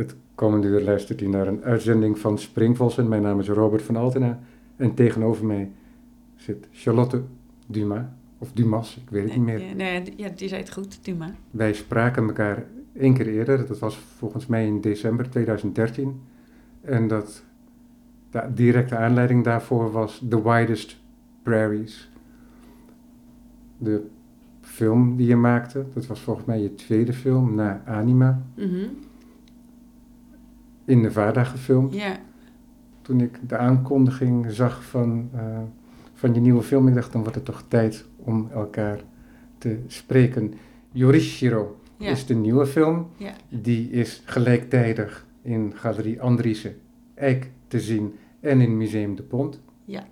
Het komende uur luistert u naar een uitzending van Springvossen. Mijn naam is Robert van Altena en tegenover mij zit Charlotte Dumas. Of Dumas, ik weet het niet meer. Nee, ja, die zei het goed, Duma. Wij spraken elkaar één keer eerder, dat was volgens mij in december 2013. En dat de directe aanleiding daarvoor was The Widest Prairies. De film die je maakte, dat was volgens mij je tweede film na Anima. Mhm. In Nevada gefilmd. Ja, Toen ik de aankondiging zag van, eh, van je nieuwe film, ik dacht dan wordt het toch tijd om elkaar te spreken. Yorishiro ja, is de nieuwe film. ja. Die is gelijktijdig in Galerie Andriessen Eik te zien en in Museum de Pont. Ja.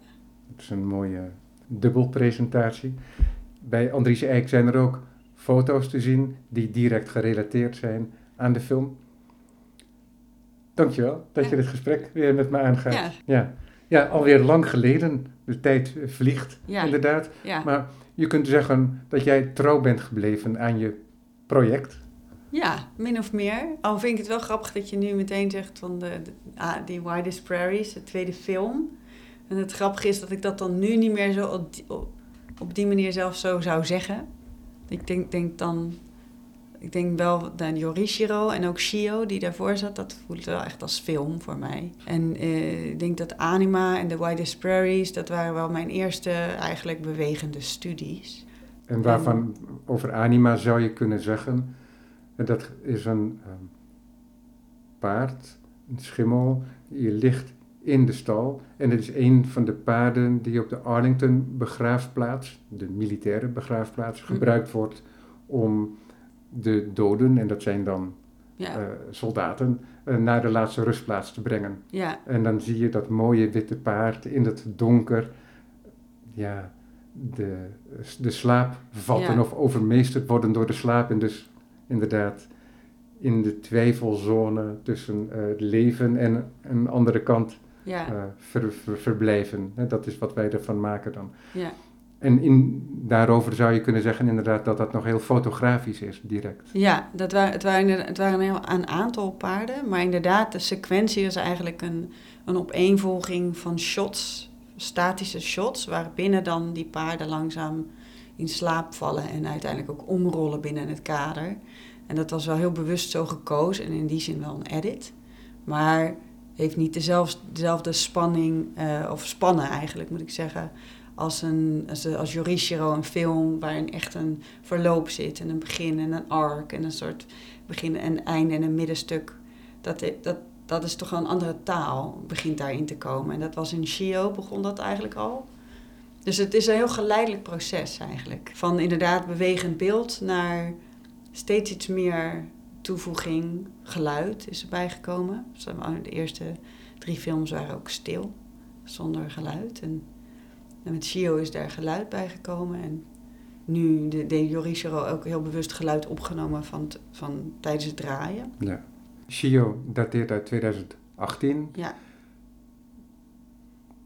Dat is een mooie dubbelpresentatie. Bij Andriessen Eik zijn er ook foto's te zien die direct gerelateerd zijn aan de film. Dankjewel dat je dit gesprek weer met me aangaat. Ja. Ja. Ja, alweer lang geleden. De tijd eh, vliegt, Ja. inderdaad. Ja. Maar je kunt zeggen dat jij trouw bent gebleven aan je project. ja, min of meer. Al vind ik het wel grappig dat je nu meteen zegt van de, de, ah, die Widest Prairies, de tweede film. En het grappige is dat ik dat dan nu niet meer zo op die, op, op die manier zelf zo zou zeggen. Ik denk, denk dan, ik denk wel aan Yorishiro en ook Shio die daarvoor zat. Dat voelt wel echt als film voor mij. En eh, ik denk dat Anima en The Widest Prairies, dat waren wel mijn eerste eigenlijk bewegende studies. En waarvan over anima zou je kunnen zeggen, dat is een ehm, paard, een schimmel, je ligt in de stal. En het is een van de paarden die op de Arlington begraafplaats, de militaire begraafplaats, Mhm. gebruikt wordt om de doden, en dat zijn dan Ja, eh, soldaten, eh, naar de laatste rustplaats te brengen. ja, En dan zie je dat mooie witte paard in het donker, ja, de, de slaap vatten Ja. of overmeesterd worden door de slaap. En dus inderdaad in de twijfelzone tussen eh, het leven en een andere kant ja, eh, ver- ver- verblijven. Dat is wat wij ervan maken dan. ja. En in, daarover zou je kunnen zeggen inderdaad dat dat nog heel fotografisch is, direct. Ja, dat waren, het, waren, het waren een, heel, een aantal paarden. Maar inderdaad, de sequentie is eigenlijk een, een opeenvolging van shots, statische shots, waarbinnen dan die paarden langzaam in slaap vallen en uiteindelijk ook omrollen binnen het kader. En dat was wel heel bewust zo gekozen en in die zin wel een edit. Maar heeft niet dezelfde, dezelfde spanning, eh, of spannen eigenlijk moet ik zeggen, als, een, als, als Yorishiro, een film waarin echt een verloop zit en een begin en een arc en een soort begin en einde en een middenstuk. Dat, dat, dat is toch wel een andere taal, begint daarin te komen. En dat was in Shio, begon dat eigenlijk al. Dus het is een heel geleidelijk proces eigenlijk. Van inderdaad bewegend beeld naar steeds iets meer toevoeging, geluid is erbij gekomen. De eerste drie films waren ook stil, zonder geluid. En, en met Shio is daar geluid bij gekomen. En nu de, de Yorishiro ook heel bewust geluid opgenomen van, van tijdens het draaien. Ja. Shio dateert uit 2018. Ja,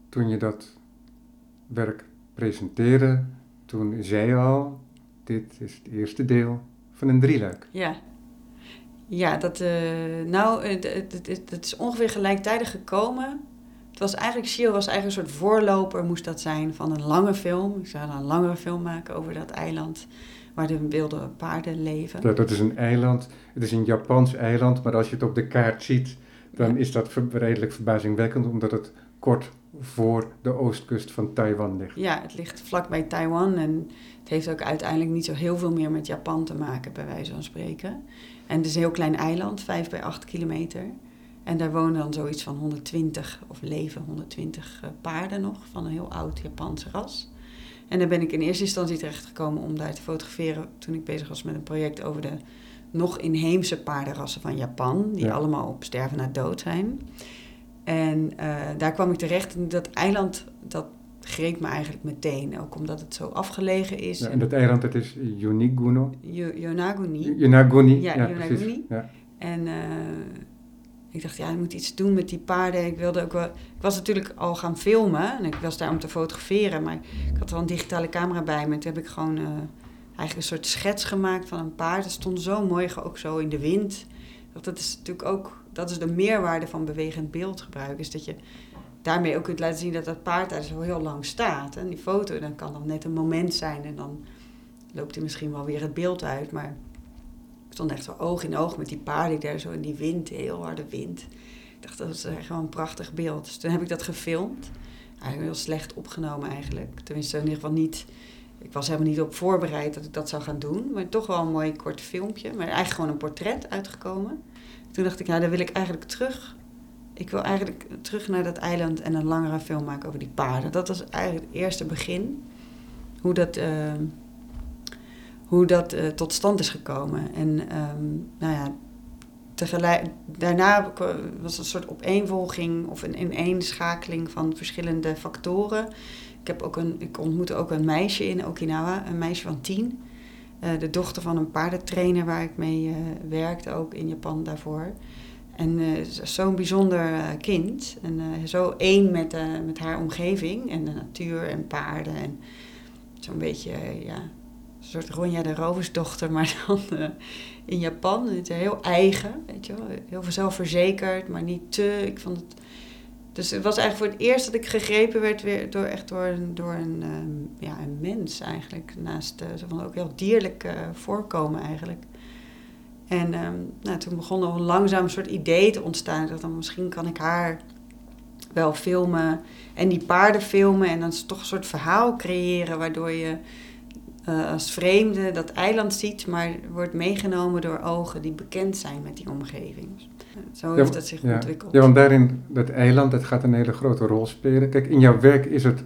Toen je dat werk presenteerde, toen zei je al, dit is het eerste deel van een drieluik. ja. Ja, dat, eh, nou, het, het, het, het is ongeveer gelijktijdig gekomen. Het was eigenlijk, Shio was eigenlijk een soort voorloper, moest dat zijn, van een lange film. Ik zou dan een langere film maken over dat eiland waar de wilde paarden leven. Dat, dat is een eiland, het is een Japans eiland, maar als je het op de kaart ziet, dan is dat redelijk verbazingwekkend, omdat het kort voor de oostkust van Taiwan ligt. Ja, het ligt vlakbij Taiwan en het heeft ook uiteindelijk niet zo heel veel meer met Japan te maken, bij wijze van spreken. En het is een heel klein eiland, 5 bij 8 kilometer. En daar wonen dan zoiets van 120, of leven 120 eh, paarden nog, van een heel oud Japans ras. En daar ben ik in eerste instantie terechtgekomen om daar te fotograferen toen ik bezig was met een project over de nog inheemse paardenrassen van Japan, die Ja. allemaal op sterven na dood zijn. En eh, daar kwam ik terecht en dat eiland, dat greep me eigenlijk meteen. Ook omdat het zo afgelegen is. Ja, en dat eiland, dat is Yoniguno. Yo- Yonaguni. Yonaguni. Ja, precies. Yonaguni. Ja. En eh, ik dacht, ja, ik moet iets doen met die paarden. Ik wilde ook wel... Ik was natuurlijk al gaan filmen en ik was daar om te fotograferen. Maar ik had wel een digitale camera bij me. En toen heb ik gewoon eh, eigenlijk een soort schets gemaakt van een paard. Het stond zo mooi, ook zo in de wind. Dat is natuurlijk ook dat is de meerwaarde van bewegend beeldgebruik. Is dat je daarmee ook kunt laten zien dat dat paard daar zo heel lang staat. En die foto, dan kan dan net een moment zijn en dan loopt hij misschien wel weer het beeld uit. Maar stond echt zo oog in oog met die paarden daar zo in die wind, heel harde wind. Ik dacht, dat is echt wel een prachtig beeld. Dus toen heb ik dat gefilmd. Eigenlijk heel slecht opgenomen eigenlijk. Tenminste, in ieder geval niet... Ik was helemaal niet op voorbereid dat ik dat zou gaan doen. Maar toch wel een mooi kort filmpje. Maar eigenlijk gewoon een portret uitgekomen. Toen dacht ik, ja, dan wil ik eigenlijk terug. Ik wil eigenlijk terug naar dat eiland en een langere film maken over die paarden. Dat was eigenlijk het eerste begin. Hoe dat... Uh, hoe dat uh, tot stand is gekomen. En um, nou ja, tegelijk, daarna was een soort opeenvolging of een ineenschakeling van verschillende factoren. Ik, heb ook een, ik ontmoette ook een meisje in Okinawa, een meisje van tien. Uh, de dochter van een paardentrainer waar ik mee uh, werkte, ook in Japan daarvoor. En zo'n bijzonder kind. En zo één met, met haar omgeving en de natuur en paarden. En zo'n beetje, ja, een soort Ronja de Roversdochter, maar dan uh, in Japan. Is heel eigen, weet je wel. Heel zelfverzekerd, maar niet te. Ik vond het... Dus het was eigenlijk voor het eerst dat ik gegrepen werd weer door, echt door, een, door een, um, ja, een mens eigenlijk. Naast uh, zo van ook heel dierlijk uh, voorkomen eigenlijk. En um, nou, toen begon er een langzaam soort idee te ontstaan. Dacht dan misschien kan ik haar wel filmen en die paarden filmen. En dan toch een soort verhaal creëren waardoor je uh, als vreemde dat eiland ziet, maar wordt meegenomen door ogen die bekend zijn met die omgeving. Zo heeft het zich ja. ontwikkeld. Ja, want daarin, dat eiland, dat gaat een hele grote rol spelen. Kijk, in jouw werk is het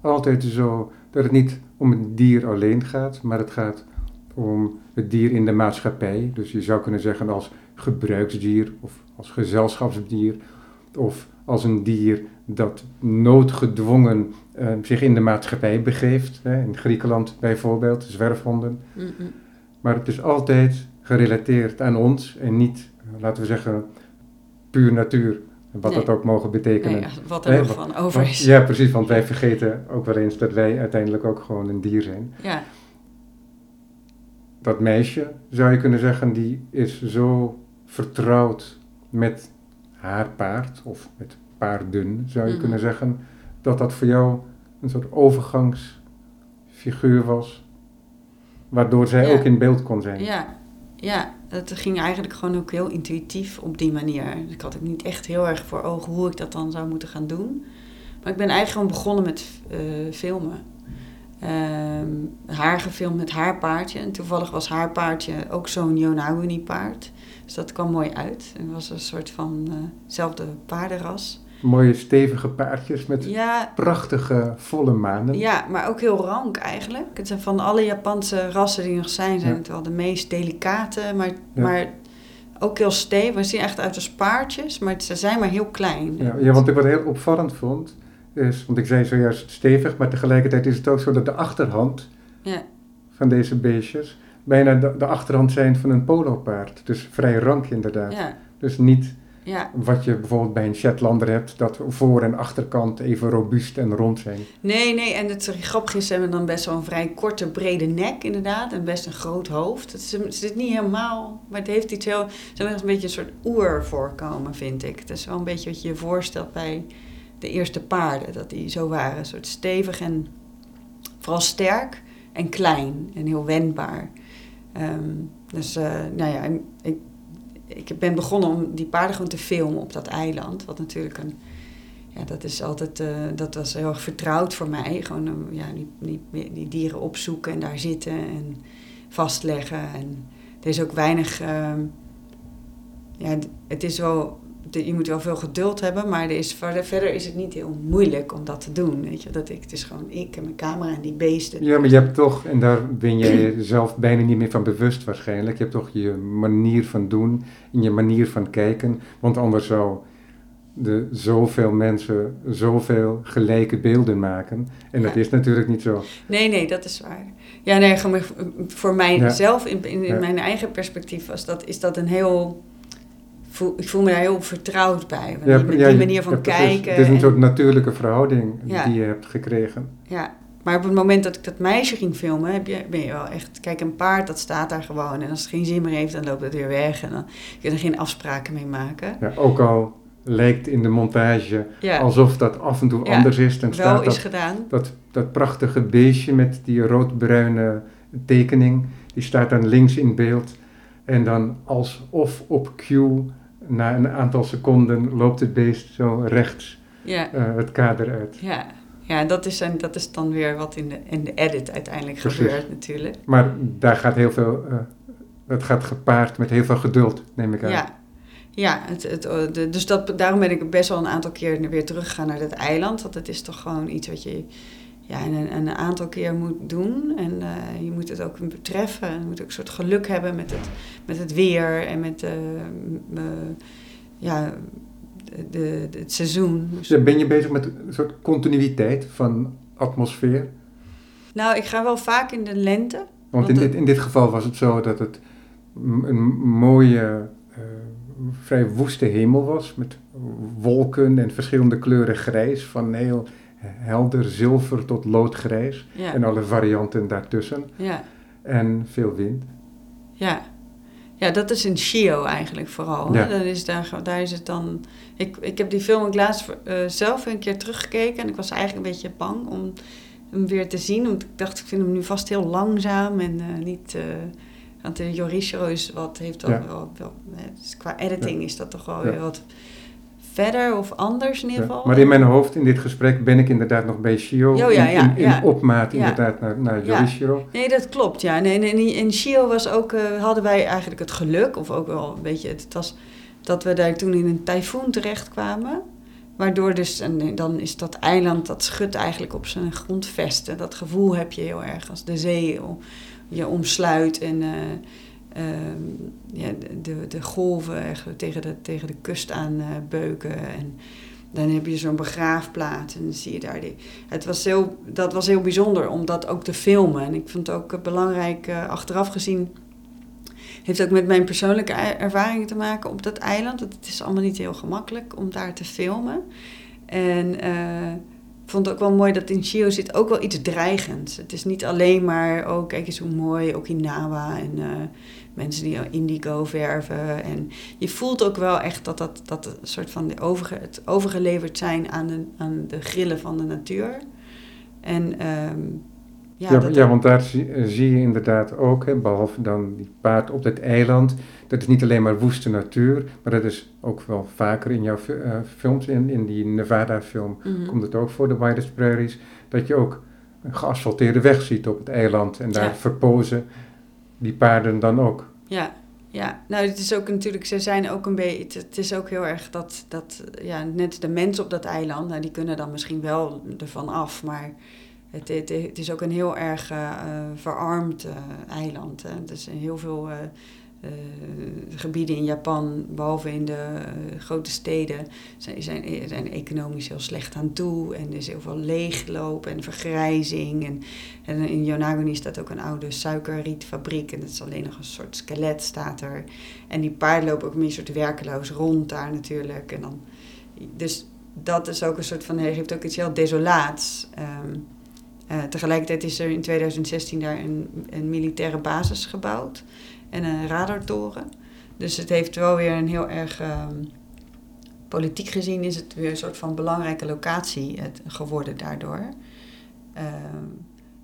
altijd zo dat het niet om het dier alleen gaat, maar het gaat om het dier in de maatschappij. Dus je zou kunnen zeggen als gebruiksdier of als gezelschapsdier of als een dier dat noodgedwongen uh, zich in de maatschappij begeeft. Hè, in Griekenland bijvoorbeeld, zwerfhonden. Mm -mm. Maar het is altijd gerelateerd aan ons en niet, laten we zeggen, puur natuur. Wat Nee. dat ook mogen betekenen. Nee, wat er Nee, nog van over is. ja, precies, want wij vergeten ook wel eens dat wij uiteindelijk ook gewoon een dier zijn. Ja, Dat meisje, zou je kunnen zeggen, die is zo vertrouwd met haar paard, of met paarden, zou je kunnen zeggen, dat dat voor jou een soort overgangsfiguur was, waardoor zij Ja. ook in beeld kon zijn. ja, ja, het ging eigenlijk gewoon ook heel intuïtief op die manier. Ik had ook niet echt heel erg voor ogen hoe ik dat dan zou moeten gaan doen. Maar ik ben eigenlijk gewoon begonnen met eh, filmen. Ehm, haar gefilmd met haar paardje. En toevallig was haar paardje ook zo'n Yonaguni paard. Dus dat kwam mooi uit. Het was een soort van hetzelfde paardenras. Mooie stevige paardjes met Ja, prachtige volle manen. Ja, maar ook heel rank eigenlijk. Het zijn van alle Japanse rassen die nog zijn, zijn Ja. het wel de meest delicate, maar, Ja. maar ook heel stevig. Ze zien echt uit als paardjes, maar ze zijn maar heel klein. Ja, ja, want ik wat heel opvallend vond, is, want ik zei zojuist stevig, maar tegelijkertijd is het ook zo dat de achterhand Ja. van deze beestjes bijna de, de achterhand zijn van een polopaard. Dus vrij rank inderdaad. Ja, Dus niet ja. wat je bijvoorbeeld bij een Shetlander hebt, dat voor- en achterkant even robuust en rond zijn. Nee, nee, en het grappige is, ze hebben dan best wel een vrij korte, brede nek inderdaad. En best een groot hoofd. Het, zit niet helemaal, maar het heeft iets heel... Wel echt een beetje een soort oervoorkomen, vind ik. Het is wel een beetje wat je je voorstelt bij de eerste paarden. Dat die zo waren. Een soort stevig en vooral sterk en klein en heel wendbaar. Ehm, dus, eh, nou ja, ik, ik ben begonnen om die paarden gewoon te filmen op dat eiland. Wat natuurlijk een ja, dat is altijd, eh, dat was heel erg vertrouwd voor mij. Gewoon um, ja, die, die, die dieren opzoeken en daar zitten en vastleggen. En er is ook weinig, ehm, ja, het is wel, je moet wel veel geduld hebben, maar er is, verder, is het niet heel moeilijk om dat te doen. Weet je, dat ik, het is gewoon ik en mijn camera en die beesten. Ja, maar je hebt toch, en daar ben jij jezelf bijna niet meer van bewust waarschijnlijk, je hebt toch je manier van doen en je manier van kijken, want anders zou de zoveel mensen zoveel gelijke beelden maken. En dat is natuurlijk niet zo. Nee, nee, dat is waar. Ja, nee, voor mijzelf, in, in, in Ja. mijn eigen perspectief, was dat, is dat een heel. Voel, ik voel me daar heel vertrouwd bij. Ja, die, ja, die manier van ja, kijken. Het is een en- soort natuurlijke verhouding die je hebt gekregen. Ja, Maar op het moment dat ik dat meisje ging filmen, heb je, ben je wel echt... Kijk, een paard, dat staat daar gewoon. En als het geen zin meer heeft, dan loopt het weer weg. En dan kun je er geen afspraken mee maken. Ja, ook al lijkt in de montage Ja, alsof dat af en toe Ja, anders is. Dan staat dat, gedaan. dat, dat prachtige beestje met die roodbruine tekening, die staat dan links in beeld. En dan alsof op cue, na een aantal seconden, loopt het beest zo rechts Ja, eh, het kader uit. ja. ja dat, is, dan- dat is dan weer wat in de, in de edit uiteindelijk Precies. gebeurt natuurlijk. Maar daar gaat heel veel, eh, dat gaat gepaard met heel veel geduld, neem ik aan. Ja, ja het, het, eh, de- dus dat, daarom ben ik best wel een aantal keer weer teruggegaan naar dat eiland. Want het is toch gewoon iets wat je ja, een, een aantal keer moet doen. En eh, je moet het ook betreffen. Je moet ook een soort geluk hebben met het, met het weer en met eh, eh, ja, de, de- het seizoen. Dus- Dus ben je bezig met een soort continuïteit van atmosfeer? nou, ik ga wel vaak in de lente. Want Want in dit, in dit geval was het zo dat het een mooie, vrij woeste hemel was. Met wolken en verschillende kleuren grijs. Van heel helder zilver tot loodgrijs. Ja, En alle varianten daartussen. ja, En veel wind. ja. Ja, dat is in Shio eigenlijk vooral. Ja. Dat is daar, daar is het dan... Ik, ik heb die film ook laatst eh, zelf een keer teruggekeken. En ik was eigenlijk een beetje bang om hem weer te zien. Want ik dacht, ik vind hem nu vast heel langzaam en eh, niet... eh, want is wat, heeft Ja. wel, wel dus qua editing is dat toch wel weer wat verder of anders in ieder Ja. geval. Maar in mijn hoofd in dit gesprek ben ik inderdaad nog bij Shio. Oh, ja, in, ja, in, in ja. opmaat inderdaad naar, naar. Yorishiro. Nee, dat klopt. Ja. Nee, nee, nee, in Shio was ook, eh, hadden wij eigenlijk het geluk, of ook wel een beetje, het was dat we daar toen in een tyfoon terechtkwamen. Waardoor dus, en dan is dat eiland, dat schudt eigenlijk op zijn grondvesten. Dat gevoel heb je heel erg als de zee om- je omsluit en eh, ehm, ja, de- de, golven tegen de, tegen de kust aan eh, beuken. En dan heb je zo'n begraafplaats en dan zie je daar die, het was heel, dat was heel bijzonder om dat ook te filmen. En ik vond het ook eh, belangrijk, eh, achteraf gezien, heeft ook met mijn persoonlijke ei- ervaringen te maken op dat eiland. Het is allemaal niet heel gemakkelijk om daar te filmen. En ik vond het ook wel mooi dat in Chio zit ook wel iets dreigends. Het is niet alleen maar, oh kijk eens hoe mooi, Okinawa en mensen die indigo verven. En je voelt ook wel echt dat dat, dat een soort van de overge, het overgeleverd zijn aan de, aan de grillen van de natuur. En ehm, ja, Ja, dat, ja, want daar zie, eh, zie je inderdaad ook, hè, behalve dan die paard op dat eiland, dat is niet alleen maar woeste natuur, maar dat is ook wel vaker in jouw eh, films, in, in die Nevada-film Mhm. komt het ook voor, de Widest Prairies, dat je ook een geasfalteerde weg ziet op het eiland en daar Ja. verpozen die paarden dan ook. Ja, ja. Nou, het is ook natuurlijk, ze zijn ook een beetje, het, het is ook heel erg dat, dat, ja, net de mensen op dat eiland, nou, die kunnen dan misschien wel ervan af, maar het, het, het is ook een heel erg eh, eh, verarmd eh, eiland. Hè. Er zijn heel veel eh, gebieden in Japan, behalve in de eh, grote steden, zijn, zijn, zijn economisch heel slecht aan toe. En er is heel veel leegloop en vergrijzing. En, en in Yonaguni staat ook een oude suikerrietfabriek. En dat is alleen nog een soort skelet staat er. En die paarden lopen ook meer soort werkeloos rond daar natuurlijk. En dan, dus dat is ook een soort van, heeft ook iets heel desolaats. Ehm, eh, tegelijkertijd is er in 2016 daar een, een militaire basis gebouwd. En een radartoren. Dus het heeft wel weer een heel erg... ehm, politiek gezien is het weer een soort van belangrijke locatie het, geworden daardoor. Ehm,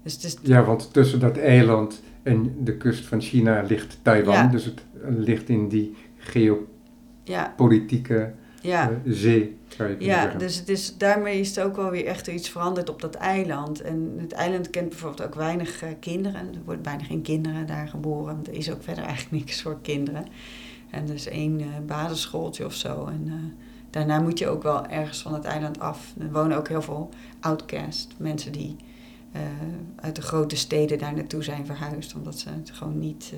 dus het is, Ja, want tussen dat eiland en de kust van China ligt Taiwan, Ja. dus het ligt in die geopolitieke ja, ja. eh, zee, Ja, dus het is, daarmee is het ook wel weer echt iets veranderd op dat eiland. En het eiland kent bijvoorbeeld ook weinig eh, kinderen. Er wordt bijna geen kinderen daar geboren. Er is ook verder eigenlijk niks voor kinderen. En er is één eh, basisschooltje of zo. En eh, daarna moet je ook wel ergens van het eiland af. Er wonen ook heel veel outcast. Mensen die uit de grote steden daar naartoe zijn verhuisd. Omdat ze het gewoon niet...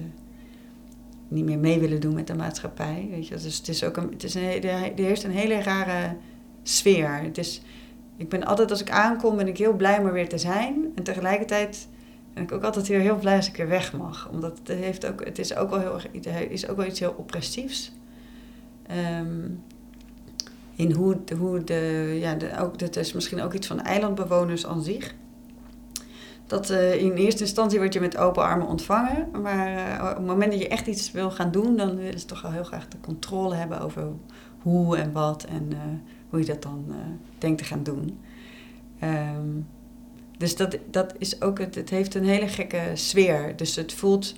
niet meer mee willen doen met de maatschappij. Weet je? Dus het is ook een, het is een, er heerst een hele rare sfeer. Het is, ik ben altijd, als ik aankom, ben ik heel blij om er weer te zijn. En tegelijkertijd ben ik ook altijd weer heel blij als ik er weg mag. Omdat het, heeft ook, het is ook wel heel is ook wel iets heel oppressiefs. Ehm, in hoe, hoe de, ja, de, ook, dat is misschien ook iets van eilandbewoners aan zich. Dat uh, in eerste instantie word je met open armen ontvangen. Maar uh, op het moment dat je echt iets wil gaan doen, dan willen ze toch wel heel graag de controle hebben over hoe en wat en uh, hoe je dat dan denkt te gaan doen. Um, dus dat, dat is ook het, het heeft een hele gekke sfeer. Dus het voelt.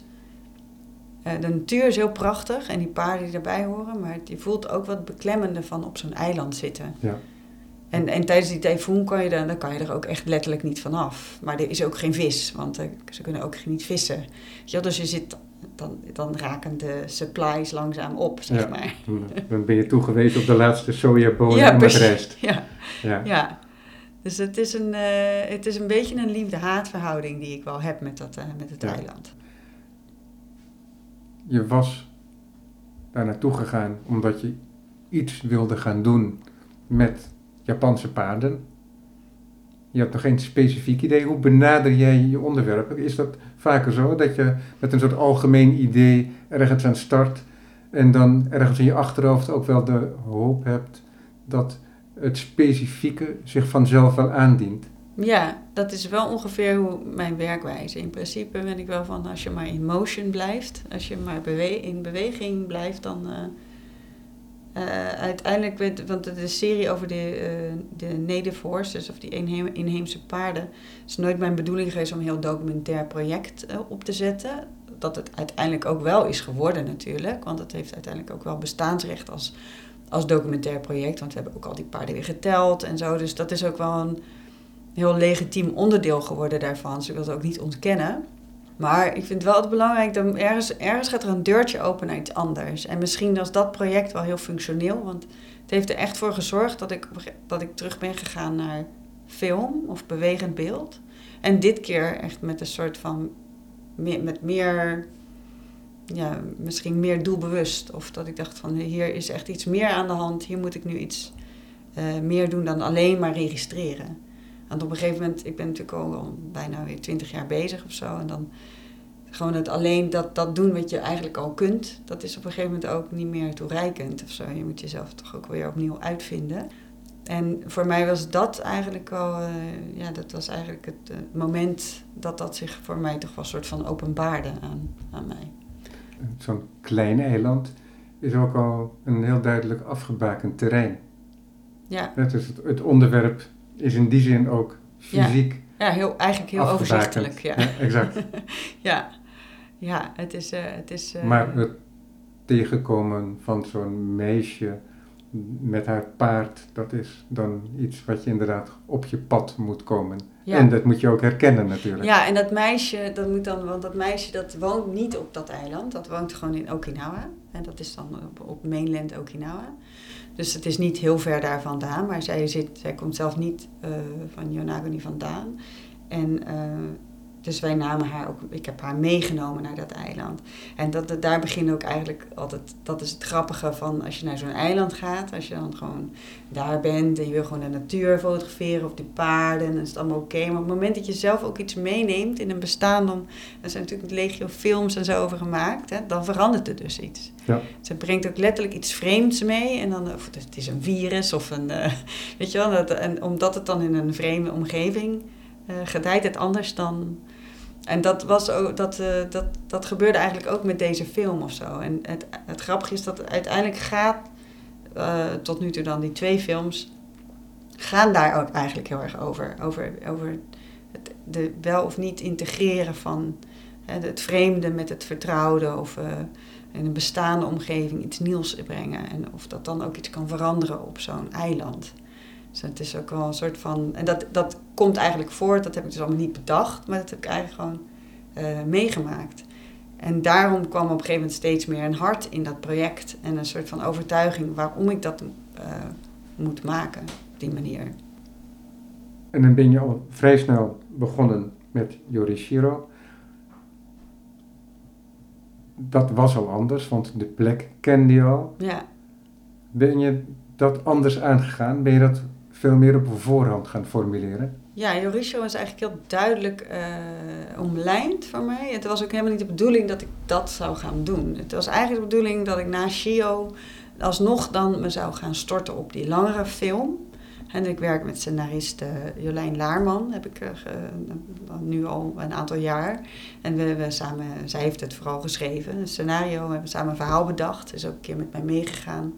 de natuur is heel prachtig en die paarden die erbij horen, maar je voelt ook wat beklemmende van op zo'n eiland zitten. Ja. En, en tijdens die tyfoon kan je, dan, dan kan je er ook echt letterlijk niet vanaf. Maar er is ook geen vis, want ze kunnen ook niet vissen. Ja, dus je zit, dan, dan raken de supplies langzaam op, zeg ja, maar. Dan ben je toegewezen op de laatste sojabonen ja, en de rest. Ja, ja. ja. Dus het is, een, uh, het is een beetje een liefde-haatverhouding die ik wel heb met, dat, uh, met het eiland. Je was daar naartoe gegaan omdat je iets wilde gaan doen met Japanse paarden. Je hebt nog geen specifiek idee. Hoe benader jij je onderwerp? Is dat vaker zo dat je met een soort algemeen idee ergens aan start en dan ergens in je achterhoofd ook wel de hoop hebt dat het specifieke zich vanzelf wel aandient? Ja, dat is wel ongeveer hoe mijn werkwijze. In principe ben ik wel van als je maar in motion blijft, als je maar in beweging blijft, dan. Uh, uh, uiteindelijk, want de serie over de, uh, de native horses of die inheemse paarden, is nooit mijn bedoeling geweest om een heel documentair project uh, op te zetten. Dat het uiteindelijk ook wel is geworden natuurlijk, want het heeft uiteindelijk ook wel bestaansrecht als, als documentair project, want we hebben ook al die paarden weer geteld en zo. Dus dat is ook wel een heel legitiem onderdeel geworden daarvan, dus ik wil het ook niet ontkennen. Maar ik vind wel het belangrijk dat ergens, ergens gaat er een deurtje open naar iets anders. En misschien was dat project wel heel functioneel, want het heeft er echt voor gezorgd dat ik, dat ik terug ben gegaan naar film of bewegend beeld. En dit keer echt met een soort van, met meer, ja, misschien meer doelbewust. Of dat ik dacht van hier is echt iets meer aan de hand, hier moet ik nu iets uh, meer doen dan alleen maar registreren. Want op een gegeven moment, ik ben natuurlijk al bijna weer twintig jaar bezig of zo. En dan gewoon het alleen dat, dat doen wat je eigenlijk al kunt, dat is op een gegeven moment ook niet meer toereikend of zo. Je moet jezelf toch ook weer opnieuw uitvinden. En voor mij was dat eigenlijk wel, uh, ja, dat was eigenlijk het, moment dat dat zich voor mij toch wel een soort van openbaarde aan, aan mij. Zo'n klein eiland is ook al een heel duidelijk afgebakend terrein. Ja. Het, is het, het onderwerp is in die zin ook fysiek. Ja, ja heel, eigenlijk heel overzichtelijk. Ja, ja exact. ja. ja, het is. Uh, het is uh, maar het tegenkomen van zo'n meisje met haar paard, dat is dan iets wat je inderdaad op je pad moet komen. Ja. En dat moet je ook herkennen natuurlijk. Ja, en dat meisje, dat moet dan, want dat meisje dat woont niet op dat eiland, dat woont gewoon in Okinawa. En dat is dan op, op mainland Okinawa. Dus het is niet heel ver daar vandaan, maar zij, zit, zij komt zelf niet uh, van Yonaguni vandaan. En uh, dus wij namen haar ook, ik heb haar meegenomen naar dat eiland. En dat, daar begint ook eigenlijk altijd, dat is het grappige van als je naar zo'n eiland gaat, als je dan gewoon daar bent en je wil gewoon de natuur fotograferen of die paarden, dan is het allemaal oké. Maar op het moment dat je zelf ook iets meeneemt in een bestaan, dan, er zijn natuurlijk legio films en zo over gemaakt, hè, dan verandert er dus iets. Ja. Ze brengt ook letterlijk iets vreemds mee en dan, of het is een virus of een, uh, weet je wel, dat, en omdat het dan in een vreemde omgeving uh, gedijt het anders dan en dat, was ook, dat, uh, dat, dat gebeurde eigenlijk ook met deze film of zo. En het, het grappige is dat uiteindelijk gaat, uh, tot nu toe dan die twee films, gaan daar ook eigenlijk heel erg over. Over, over het de wel of niet integreren van hè, het vreemde met het vertrouwde of uh, in een bestaande omgeving iets nieuws brengen. En of dat dan ook iets kan veranderen op zo'n eiland. Dus het is ook wel een soort van. En dat, dat komt eigenlijk voort, dat heb ik dus allemaal niet bedacht, maar dat heb ik eigenlijk gewoon uh, meegemaakt. En daarom kwam op een gegeven moment steeds meer een hart in dat project en een soort van overtuiging waarom ik dat uh, moet maken op die manier. En dan ben je al vrij snel begonnen met Yorishiro. Dat was al anders, want de plek kende je al. Ja. Ben je dat anders aangegaan? Ben je dat veel meer op voorhand gaan formuleren? Ja, Jorisho was eigenlijk heel duidelijk uh, omlijnd voor mij. Het was ook helemaal niet de bedoeling dat ik dat zou gaan doen. Het was eigenlijk de bedoeling dat ik na Shio alsnog dan me zou gaan storten op die langere film. En ik werk met scenariste Jolijn Laarman, heb ik uh, nu al een aantal jaar. En we, we samen, zij heeft het vooral geschreven, een scenario. We hebben samen een verhaal bedacht, is ook een keer met mij meegegaan.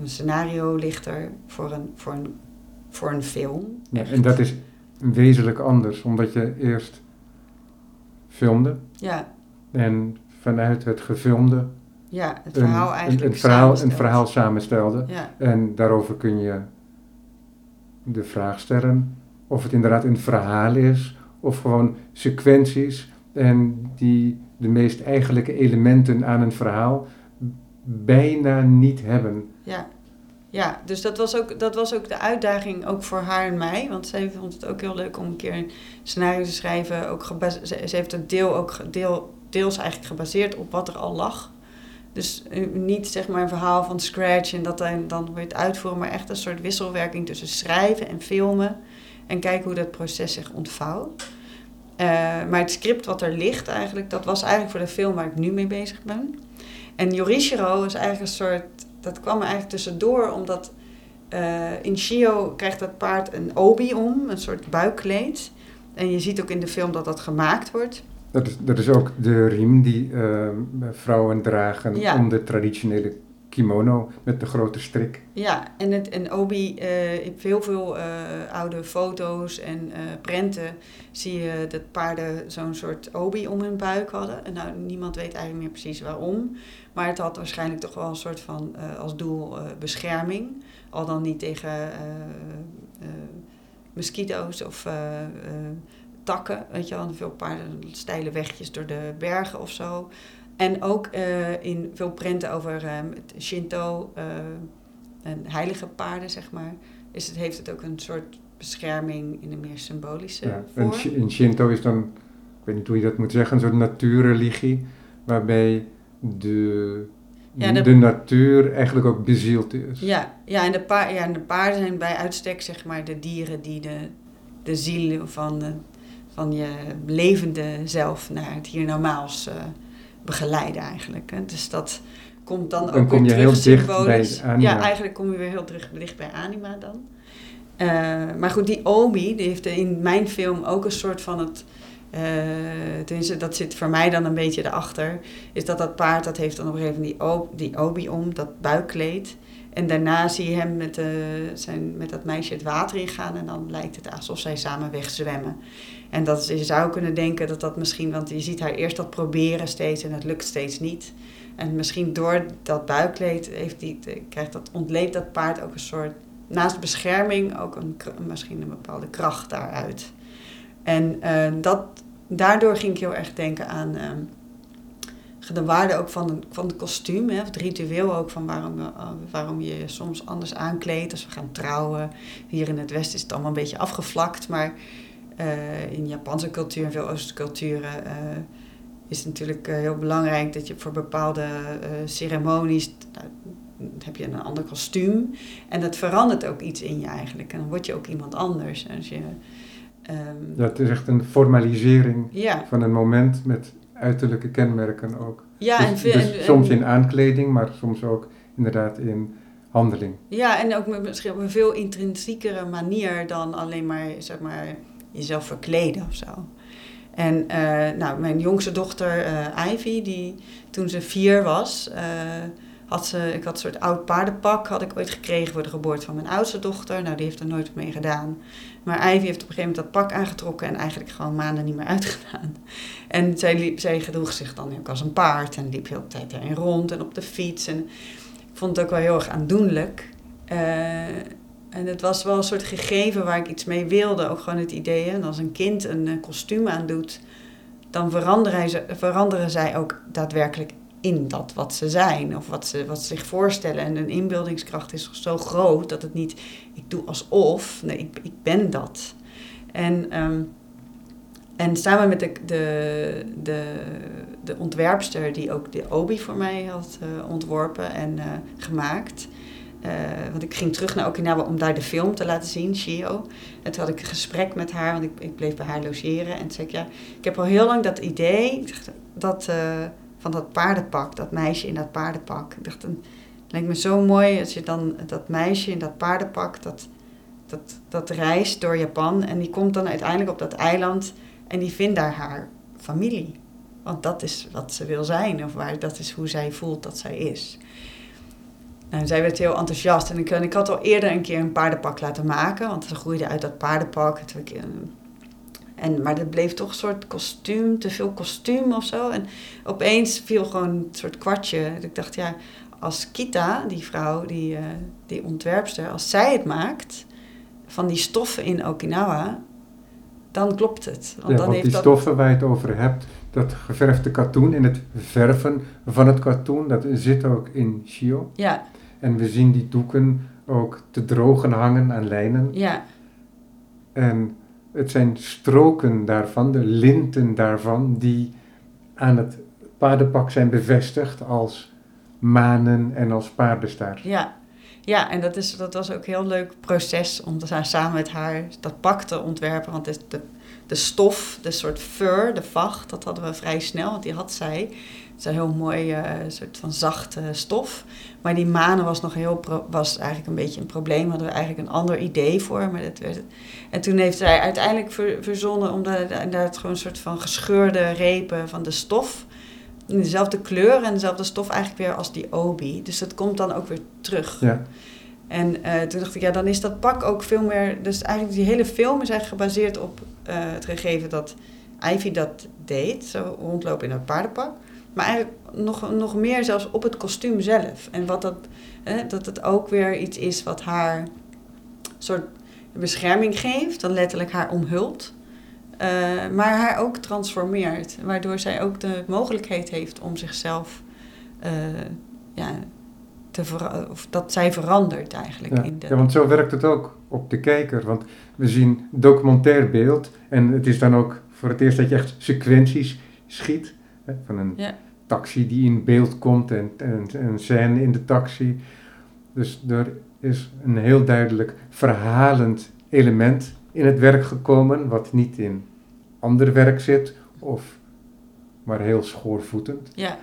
Een scenario ligt er voor een, voor een, voor een film. Ja, en dat is wezenlijk anders, omdat je eerst filmde. Ja. En vanuit het gefilmde ja, het verhaal een, eigenlijk een, een verhaal, een verhaal samenstelde. Ja. En daarover kun je de vraag stellen of het inderdaad een verhaal is of gewoon sequenties en die de meest eigenlijke elementen aan een verhaal bijna niet hebben. Ja, ja dus dat was, ook, dat was ook de uitdaging ook voor haar en mij. Want zij vond het ook heel leuk om een keer een scenario te schrijven. Ook ze, heeft het deel ook deel, deels eigenlijk gebaseerd op wat er al lag. Dus eh, niet zeg maar een verhaal van scratch en dat dan, dan je het uitvoeren, maar echt een soort wisselwerking tussen schrijven en filmen. En kijken hoe dat proces zich ontvouwt. Uh, maar het script wat er ligt eigenlijk, dat was eigenlijk voor de film waar ik nu mee bezig ben. En Yorishiro is eigenlijk een soort, dat kwam er eigenlijk tussendoor, omdat uh, in Shio krijgt dat paard een obi om, een soort buikkleed. En je ziet ook in de film dat dat gemaakt wordt. Dat is, dat is ook de riem die uh, vrouwen dragen ja. om de traditionele kimono met de grote strik. Ja, en, het, en obi, uh, in heel veel uh, oude foto's en uh, prenten zie je dat paarden zo'n soort obi om hun buik hadden. En nou, niemand weet eigenlijk meer precies waarom. Maar het had waarschijnlijk toch wel een soort van als doel bescherming. Al dan niet tegen mosquito's of takken. Weet je wel, veel paarden, steile wegjes door de bergen of zo. En ook uh, in veel prenten over uh, Shinto uh, en heilige paarden, zeg maar, is het, heeft het ook een soort bescherming in een meer symbolische ja, vorm. En in Shinto is dan, ik weet niet hoe je dat moet zeggen, een soort natuurreligie, waarbij de, Ja, de, de- natuur eigenlijk ook bezield is. Ja, ja, en de pa ja, en de paarden zijn bij uitstek zeg maar de dieren die de, de ziel van, de, van je levende zelf naar het hiernamaals eh begeleiden eigenlijk. Hè. Dus dat komt dan ook Dan kom weer terug heel dicht symbolisch. bij anima. Ja, eigenlijk kom je weer heel terug, dicht bij anima dan. Eh, maar goed, die Obi, die heeft in mijn film ook een soort van het... eh, tenminste, dat zit voor mij dan een beetje erachter. Is dat dat paard, dat heeft dan op een gegeven moment die, Obi om, dat buikkleed. En daarna zie je hem met, eh, zijn, met dat meisje het water ingaan. En dan lijkt het alsof zij samen wegzwemmen. En dat je zou kunnen denken dat dat misschien, want je ziet haar eerst dat proberen steeds en het lukt steeds niet. En misschien door dat buikkleed heeft die, krijgt dat, ontleedt dat paard ook een soort, naast bescherming, ook een, misschien een bepaalde kracht daaruit. En eh, dat, daardoor ging ik heel erg denken aan eh, de waarde ook van, van het kostuum, hè, het ritueel ook van waarom, eh, waarom je je soms anders aankleedt als we gaan trouwen. Hier in het Westen is het allemaal een beetje afgevlakt, maar eh, in Japanse cultuur en veel Oosterse culturen eh, is het natuurlijk eh, heel belangrijk dat je voor bepaalde ceremonies nou, heb je een ander kostuum en dat verandert ook iets in je eigenlijk en dan word je ook iemand anders. Als je, ehm, Dat is echt een formalisering ja, van een moment met uiterlijke kenmerken ook. ja, Dus- en, veel- dus en- soms en- in aankleding, maar soms ook inderdaad in handeling. Ja, en ook met misschien op een veel intrinsiekere manier dan alleen maar, zeg maar jezelf verkleden of zo. En eh, nou, mijn jongste dochter eh, Ivy, die toen ze vier was, eh, had ze, ik had een soort oud paardenpak, had ik ooit gekregen voor de geboorte van mijn oudste dochter. Nou, die heeft er nooit mee gedaan. Maar Ivy heeft op een gegeven moment dat pak aangetrokken en eigenlijk gewoon maanden niet meer uitgedaan. En zij, liep, zij gedroeg zich dan ook als een paard en liep heel de tijd erin rond en op de fiets. En ik vond het ook wel heel erg aandoenlijk. En het was wel een soort gegeven waar ik iets mee wilde. Ook gewoon het idee, hè, als een kind een eh, kostuum aandoet, dan veranderen, ze, veranderen zij ook daadwerkelijk in dat wat ze zijn. Of wat ze, wat zich voorstellen. En hun inbeeldingskracht is zo groot dat het niet, ik doe alsof. Nee, ik, ik ben dat. En, ehm, en samen met de, de, de, de ontwerpster die ook de Obi voor mij had eh, ontworpen en eh, gemaakt. Eh, want ik ging terug naar Okinawa om daar de film te laten zien, Shio. En toen had ik een gesprek met haar, want ik, ik bleef bij haar logeren. En toen zei ik, ja, ik heb al heel lang dat idee dat, eh, van dat paardenpak, dat meisje in dat paardenpak. Ik dacht, lijkt me zo mooi als je dan dat meisje in dat paardenpak, dat dat, dat reist door Japan en die komt dan uiteindelijk op dat eiland en die vindt daar haar familie. Want dat is wat ze wil zijn, of waar, dat is hoe zij voelt dat zij is. Nou, zij werd heel enthousiast en ik, ik had al eerder een keer een paardenpak laten maken, want ze groeide uit dat paardenpak. En, maar dat bleef toch een soort kostuum, te veel kostuum of zo. En opeens viel gewoon een soort kwartje. Ik dacht, ja, als Kita, die vrouw, die, uh, die ontwerpster, als zij het maakt van die stoffen in Okinawa, dan klopt het. Want, ja, dan want die stoffen waar je het over hebt, dat geverfde katoen en het verven van het katoen, dat zit ook in Shio. Ja. En we zien die doeken ook te drogen hangen aan lijnen. Ja. En het zijn stroken daarvan, de linten daarvan, die aan het paardenpak zijn bevestigd als manen en als paardenstaart. Ja, ja en dat, is, dat was ook een heel leuk proces om samen met haar dat pak te ontwerpen. Want de, de stof, de soort fur, de vacht, dat hadden we vrij snel, want die had zij. Het is een heel mooi uh, soort van zachte stof. Maar die manen was nog heel was eigenlijk een beetje een probleem. Hadden we eigenlijk een ander idee voor. Maar dat werd het. En toen heeft zij uiteindelijk verzonnen om daar gewoon een soort van gescheurde repen van de stof. In dezelfde kleur en dezelfde stof eigenlijk weer als die obi. Dus dat komt dan ook weer terug. Ja. En uh, toen dacht ik, ja, dan is dat pak ook veel meer. Dus eigenlijk die hele film is eigenlijk gebaseerd op uh, het gegeven dat Ivy dat deed. Zo rondlopen in dat paardenpak. Maar eigenlijk nog, nog meer zelfs op het kostuum zelf. En wat dat, hè, dat het ook weer iets is wat haar soort bescherming geeft, dan letterlijk haar omhult. Uh, maar haar ook transformeert. Waardoor zij ook de mogelijkheid heeft om zichzelf uh, ja, te of dat zij verandert eigenlijk. Ja. In de... ja, want zo werkt het ook op de kijker. Want we zien documentair beeld en het is dan ook voor het eerst dat je echt sequenties schiet. Hè, van een ja. taxi die in beeld komt en, en een scène in de taxi. Dus er is een heel duidelijk verhalend element in het werk gekomen, wat niet in ander werk zit, of maar heel schoorvoetend. Ja.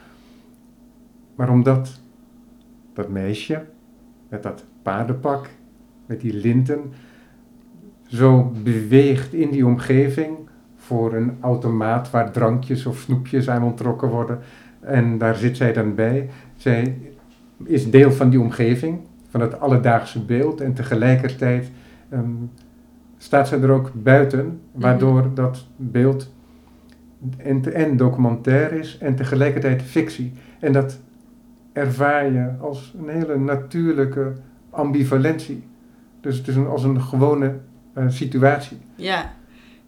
Maar omdat dat meisje met dat paardenpak, met die linten, zo beweegt in die omgeving voor een automaat waar drankjes of snoepjes aan ontrokken worden. En daar zit zij dan bij. Zij is deel van die omgeving, van het alledaagse beeld. En tegelijkertijd um, staat zij er ook buiten, waardoor mm -hmm. dat beeld en, en documentair is en tegelijkertijd fictie. En dat ervaar je als een hele natuurlijke ambivalentie. Dus het is een, als een gewone uh, situatie. Ja,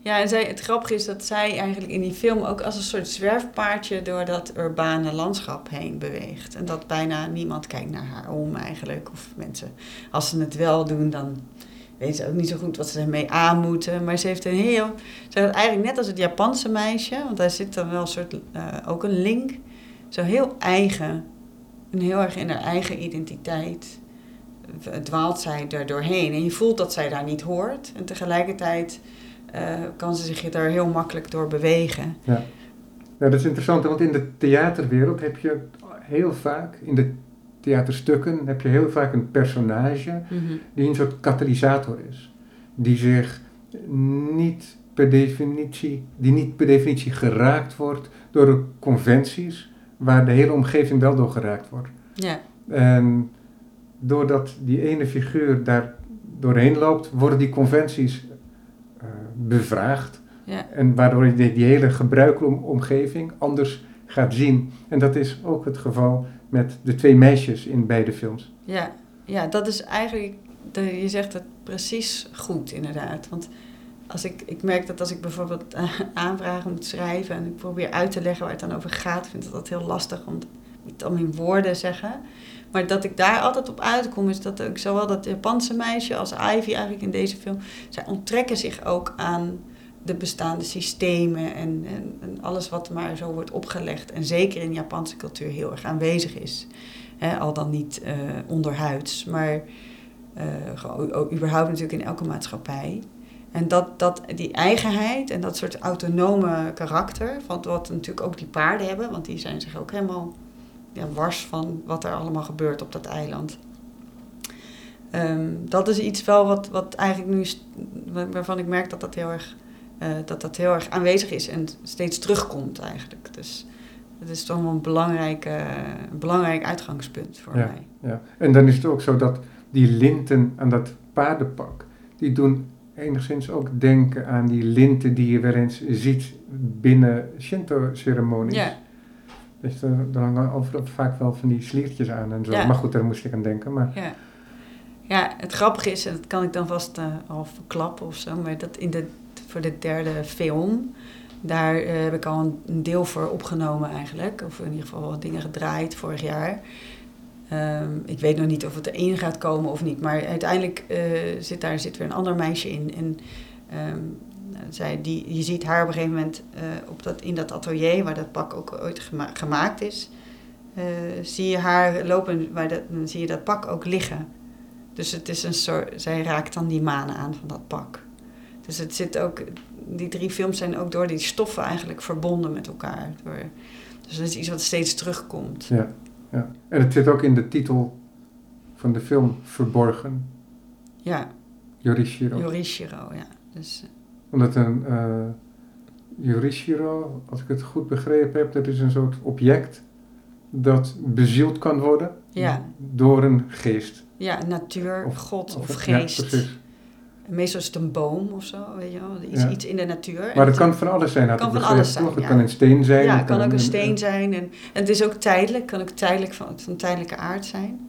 ja, en zij, het grappige is dat zij eigenlijk in die film ook als een soort zwerfpaardje door dat urbane landschap heen beweegt. En dat bijna niemand kijkt naar haar om eigenlijk. Of mensen, als ze het wel doen, dan weten ze ook niet zo goed wat ze ermee aan moeten. Maar ze heeft een heel, ze heeft eigenlijk net als het Japanse meisje, want daar zit dan wel een soort, uh, ook een link. Zo heel eigen, en heel erg in haar eigen identiteit dwaalt zij er doorheen. En je voelt dat zij daar niet hoort. En tegelijkertijd uh, kan ze zich daar heel makkelijk door bewegen. Ja. ja, dat is interessant, want in de theaterwereld heb je heel vaak, in de theaterstukken, heb je heel vaak een personage mm-hmm. die een soort katalysator is. Die zich niet per definitie, die niet per definitie geraakt wordt door de conventies waar de hele omgeving wel door geraakt wordt. Ja. En doordat die ene figuur daar doorheen loopt, worden die conventies bevraagd. Ja. En waardoor je die, die hele gebruikomgeving anders gaat zien. En dat is ook het geval met de twee meisjes in beide films. Ja, ja dat is eigenlijk, de, je zegt het precies goed inderdaad. Want als ik, ik merk dat als ik bijvoorbeeld uh, aanvragen moet schrijven en ik probeer uit te leggen waar het dan over gaat, vind ik dat heel lastig om het allemaal in woorden zeggen. Maar dat ik daar altijd op uitkom, is dat ik zowel dat Japanse meisje als Ivy eigenlijk in deze film, zij onttrekken zich ook aan de bestaande systemen en, en, en, alles wat maar zo wordt opgelegd. En zeker in Japanse cultuur heel erg aanwezig is. Al dan niet uh, onderhuids, maar uh, überhaupt natuurlijk in elke maatschappij. En dat, dat, die eigenheid en dat soort autonome karakter, van wat natuurlijk ook die paarden hebben, want die zijn zich ook helemaal ja, wars van wat er allemaal gebeurt op dat eiland. Ehm, dat is iets wel wat, wat eigenlijk nu, waarvan ik merk dat dat heel erg, eh, dat dat heel erg aanwezig is en steeds terugkomt eigenlijk. Dus dat is toch wel een belangrijk, belangrijk uitgangspunt voor Ja. mij. Ja. En dan is het ook zo dat die linten aan dat paardenpak, die doen enigszins ook denken aan die linten die je wel eens ziet binnen Shinto-ceremonies. Ja, Dus er, er hangen overal vaak wel van die sliertjes aan en zo. Ja. Maar goed, daar moest ik aan denken. Maar ja. ja, het grappige is, en dat kan ik dan vast eh, al verklappen of zo, maar dat in de, voor de derde film, daar eh, heb ik al een, een deel voor opgenomen eigenlijk. Of in ieder geval wat dingen gedraaid vorig jaar. Ehm, ik weet nog niet of het erin gaat komen of niet. Maar uiteindelijk eh, zit daar zit weer een ander meisje in. En ehm, zij, die, je ziet haar op een gegeven moment eh, op dat, in dat atelier waar dat pak ook ooit gema- gemaakt is. eh, zie je haar lopen, waar dat, dan zie je dat pak ook liggen. Dus het is een soort, zij raakt dan die manen aan van dat pak. Dus het zit ook, die drie films zijn ook door die stoffen eigenlijk verbonden met elkaar. Door, dus dat is iets wat steeds terugkomt. ja, ja. En het zit ook in de titel van de film verborgen. Ja, Yorishiro. Yorishiro, ja. Dus, eh, Omdat een Yorishiro, als ik het goed begrepen heb, dat is een soort object dat bezield kan worden Ja. door een geest. ja, natuur, Of- god of, ja, geest. precies. Meestal is het een boom of zo, weet je wel. Iets, Ja. iets in de natuur. Maar het kan van alles zijn, had kan van alles zijn? Het ja. kan een steen zijn. Ja, het kan ook een steen zijn. zijn. En, en het is ook tijdelijk, kan ook tijdelijk van, van tijdelijke aard zijn.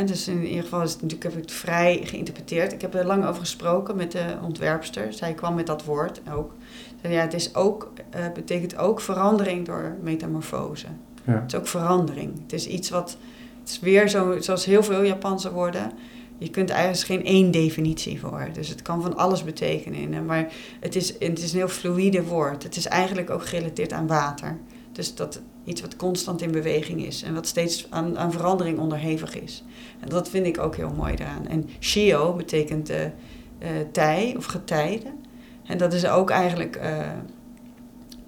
Dus in ieder geval is het natuurlijk, heb ik het vrij geïnterpreteerd. Ik heb er lang over gesproken met de ontwerpster. Zij kwam met dat woord ook. Ja, het is ook, eh, betekent ook verandering door metamorfose. Ja. Het is ook verandering. Het is iets wat, het is weer zo, zoals heel veel Japanse woorden. Je kunt eigenlijk er geen één definitie voor. Dus het kan van alles betekenen. En, Maar het is, het is een heel fluïde woord. Het is eigenlijk ook gerelateerd aan water. Dus dat iets wat constant in beweging is en wat steeds aan, aan verandering onderhevig is. En dat vind ik ook heel mooi eraan. En shio betekent eh, tij of getijde. En dat is ook eigenlijk. eh,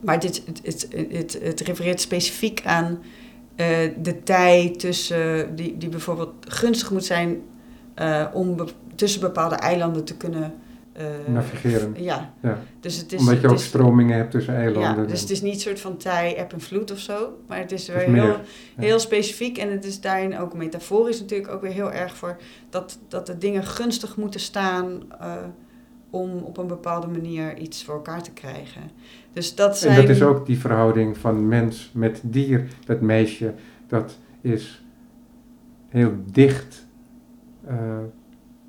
maar dit, het, het, het, refereert specifiek aan de tij tussen, die, die bijvoorbeeld gunstig moet zijn om tussen bepaalde eilanden te kunnen Navigeren. Ja, Ja. dus het is. Omdat je het ook is- stromingen hebt tussen eilanden. ja, dus het is niet een soort van tij, eb en vloed of zo. Maar het is Het weer is meer, heel, ja. heel specifiek. En het is daarin ook metaforisch natuurlijk ook weer heel erg voor... dat, dat de dingen gunstig moeten staan... eh, om op een bepaalde manier iets voor elkaar te krijgen. Dus dat zijn... En dat is ook die verhouding van mens met dier. Dat meisje, dat is heel dicht. eh,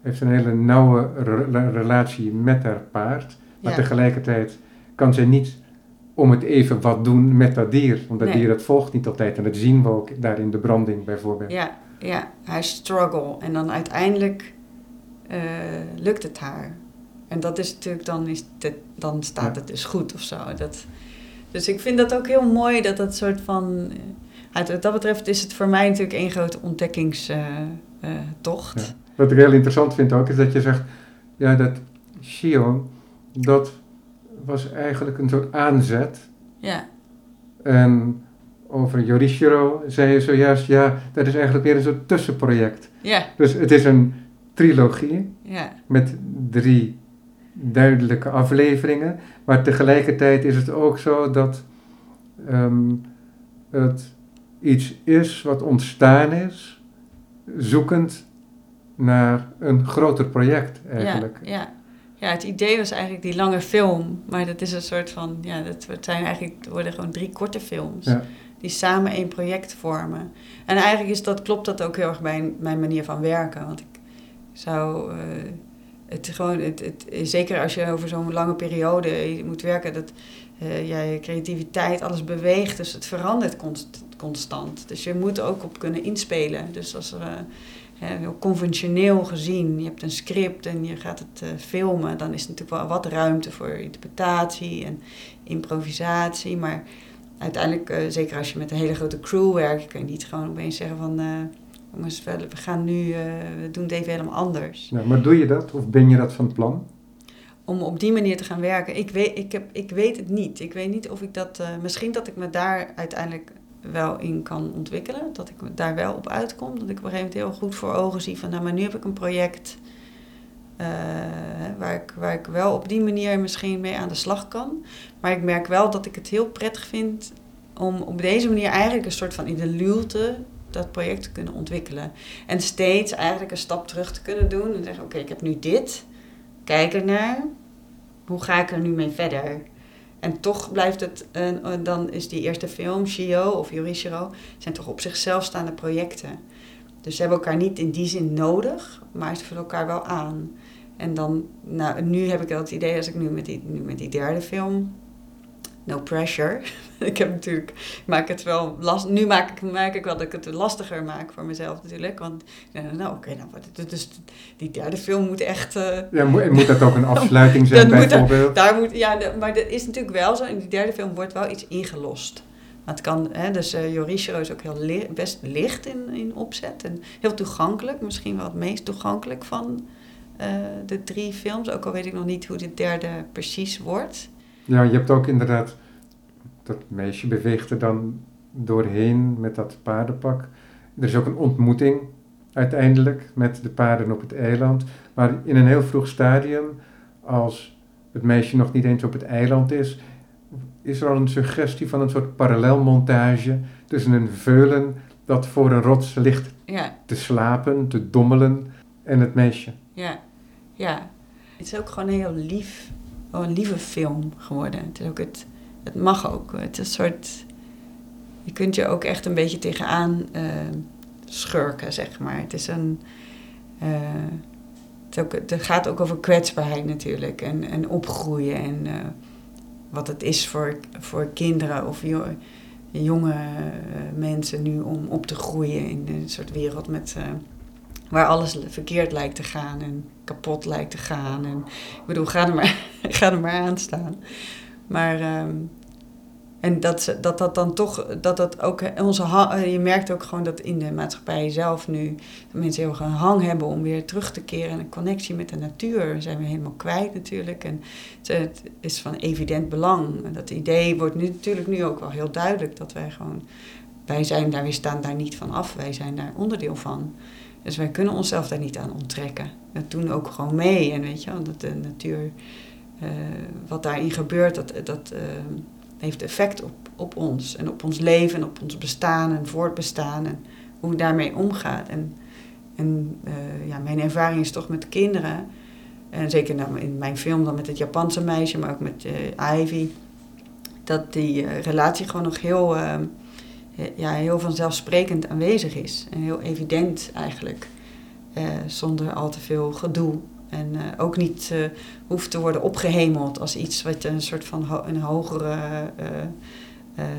heeft een hele nauwe re- relatie met haar paard. Maar ja, tegelijkertijd kan zij niet om het even wat doen met dat dier. Want dat Nee. dier dat volgt niet altijd. En dat zien we ook daar in de branding bijvoorbeeld. ja, ja, haar struggle. En dan uiteindelijk eh, lukt het haar. En dat is natuurlijk, dan, is het, dan staat Ja. het dus goed of zo. Dat, dus ik vind dat ook heel mooi dat dat soort van... Wat dat betreft is het voor mij natuurlijk één grote ontdekkingstocht. Ja. Wat ik heel interessant vind ook, is dat je zegt, ja, dat Shion, dat was eigenlijk een soort aanzet. ja. En over Yorishiro zei je zojuist, ja, dat is eigenlijk weer een soort tussenproject. Ja, Dus het is een trilogie ja, met drie duidelijke afleveringen, maar tegelijkertijd is het ook zo dat ehm, het iets is wat ontstaan is, zoekend naar een groter project eigenlijk. Ja, ja. ja, het idee was eigenlijk die lange film. Maar dat is een soort van... Ja, dat zijn eigenlijk, worden gewoon drie korte films. Ja. Die samen één project vormen. En eigenlijk is dat, klopt dat ook heel erg bij mijn manier van werken. Want ik zou... eh, het gewoon, het, het, zeker als je over zo'n lange periode moet werken... dat ja, je creativiteit, alles beweegt. Dus het verandert const- constant. Dus je moet er ook op kunnen inspelen. Dus als er... eh, heel conventioneel gezien, je hebt een script en je gaat het eh, filmen, dan is er natuurlijk wel wat ruimte voor interpretatie en improvisatie. Maar uiteindelijk, eh, zeker als je met een hele grote crew werkt, kun je niet gewoon opeens zeggen van jongens, we, we gaan nu, we doen het even helemaal anders. Maar doe je dat of ben je dat van plan? Om op die manier te gaan werken, ik weet, ik heb, ik weet het niet. Ik weet niet of ik dat, misschien dat ik me daar uiteindelijk wel in kan ontwikkelen. Dat ik daar wel op uitkom. Dat ik op een gegeven moment heel goed voor ogen zie van, nou, maar nu heb ik een project uh, waar, ik, waar ik wel op die manier misschien mee aan de slag kan. Maar ik merk wel dat ik het heel prettig vind om op deze manier eigenlijk een soort van in de luwte dat project te kunnen ontwikkelen. En steeds eigenlijk een stap terug te kunnen doen en zeggen: Oké, ik heb nu dit, kijk ernaar, hoe ga ik er nu mee verder? En toch blijft het, uh, dan is die eerste film, Shio of Yorishiro, zijn toch op zichzelf staande projecten. Dus ze hebben elkaar niet in die zin nodig, maar ze vullen elkaar wel aan. En dan, nou, nu heb ik wel het idee, als ik nu met die, nu met die derde film, no pressure. ik heb natuurlijk, ik maak het wel last, nu maak ik, maak ik wel dat ik het lastiger maak voor mezelf natuurlijk. Want, nou oké, okay, nou, dus die derde film moet echt... Uh, ja, moet, moet dat ook een afsluiting zijn bijvoorbeeld? Daar moet, ja, maar dat is natuurlijk wel zo. In die derde film wordt wel iets ingelost. Maar het kan, hè, dus uh, Yorishiro is ook heel li best licht in, in opzet en heel toegankelijk. Misschien wel het meest toegankelijk van uh, de drie films. Ook al weet ik nog niet hoe de derde precies wordt. Ja, je hebt ook inderdaad, dat meisje beweegt er dan doorheen met dat paardenpak. Er is ook een ontmoeting uiteindelijk met de paarden op het eiland. Maar in een heel vroeg stadium, als het meisje nog niet eens op het eiland is, is er al een suggestie van een soort parallelmontage tussen een veulen dat voor een rots ligt ja. te slapen, te dommelen en het meisje. Ja, ja. Het is ook gewoon heel lief, een lieve film geworden. Het, is ook het, het mag ook. Het is een soort. Je kunt je ook echt een beetje tegenaan uh, schurken, zeg maar. Het is een. Uh, het, ook, het, gaat ook over kwetsbaarheid natuurlijk en, en opgroeien en uh, wat het is voor, voor kinderen of jonge mensen nu om op te groeien in een soort wereld met waar alles verkeerd lijkt te gaan en kapot lijkt te gaan. En, ik bedoel, ga er maar, ga er maar aan staan. Maar, um, en dat, dat dat dan toch, dat dat ook onze je merkt ook gewoon dat in de maatschappij zelf nu mensen heel een hang hebben om weer terug te keren en een connectie met de natuur zijn we helemaal kwijt natuurlijk. En het, is van evident belang. En dat idee wordt nu natuurlijk nu ook wel heel duidelijk dat wij gewoon, wij zijn daar, we staan daar niet van af, wij zijn daar onderdeel van. Dus wij kunnen onszelf daar niet aan onttrekken. We doen ook gewoon mee. En weet je dat de natuur, uh, wat daarin gebeurt, dat, dat uh, heeft effect op, op ons. En op ons leven en op ons bestaan en voortbestaan. En hoe we daarmee omgaat. En, en uh, ja, mijn ervaring is toch met kinderen. En zeker nou in mijn film dan met het Japanse meisje, maar ook met Ivy. Dat die relatie gewoon nog heel ja, heel vanzelfsprekend aanwezig is. En heel evident eigenlijk. Uh, zonder al te veel gedoe. En uh, ook niet uh, hoeft te worden opgehemeld als iets wat een soort van een hogere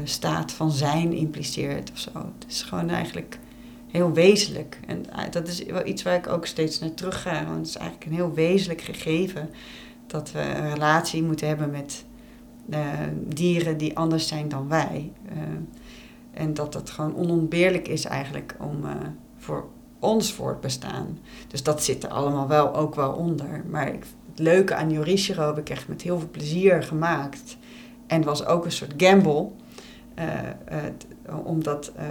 staat van zijn impliceert of zo. Het is gewoon eigenlijk heel wezenlijk. En dat is wel iets waar ik ook steeds naar terug ga. Want het is eigenlijk een heel wezenlijk gegeven dat we een relatie moeten hebben met dieren die anders zijn dan wij. En dat het gewoon onontbeerlijk is eigenlijk om uh, voor ons voortbestaan. Dus dat zit er allemaal wel ook wel onder. Maar het leuke aan Yorishiro heb ik echt met heel veel plezier gemaakt. En was ook een soort gamble. Uh, omdat uh,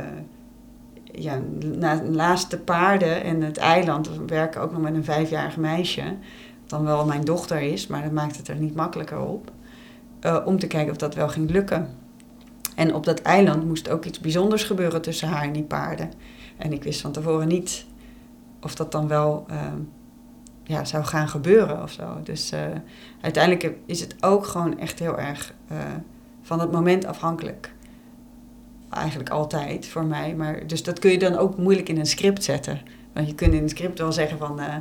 ja, naast de paarden en het eiland we werken ook nog met een vijfjarig meisje. Dan wel mijn dochter is, maar dat maakt het er niet makkelijker op. om te kijken of dat wel ging lukken. En op dat eiland moest ook iets bijzonders gebeuren tussen haar en die paarden. En ik wist van tevoren niet of dat dan wel ehm, ja, zou gaan gebeuren of zo. Dus uh, uiteindelijk is het ook gewoon echt heel erg uh, van het moment afhankelijk. Eigenlijk altijd voor mij. Maar, dus dat kun je dan ook moeilijk in een script zetten. Want je kunt in een script wel zeggen van... Uh,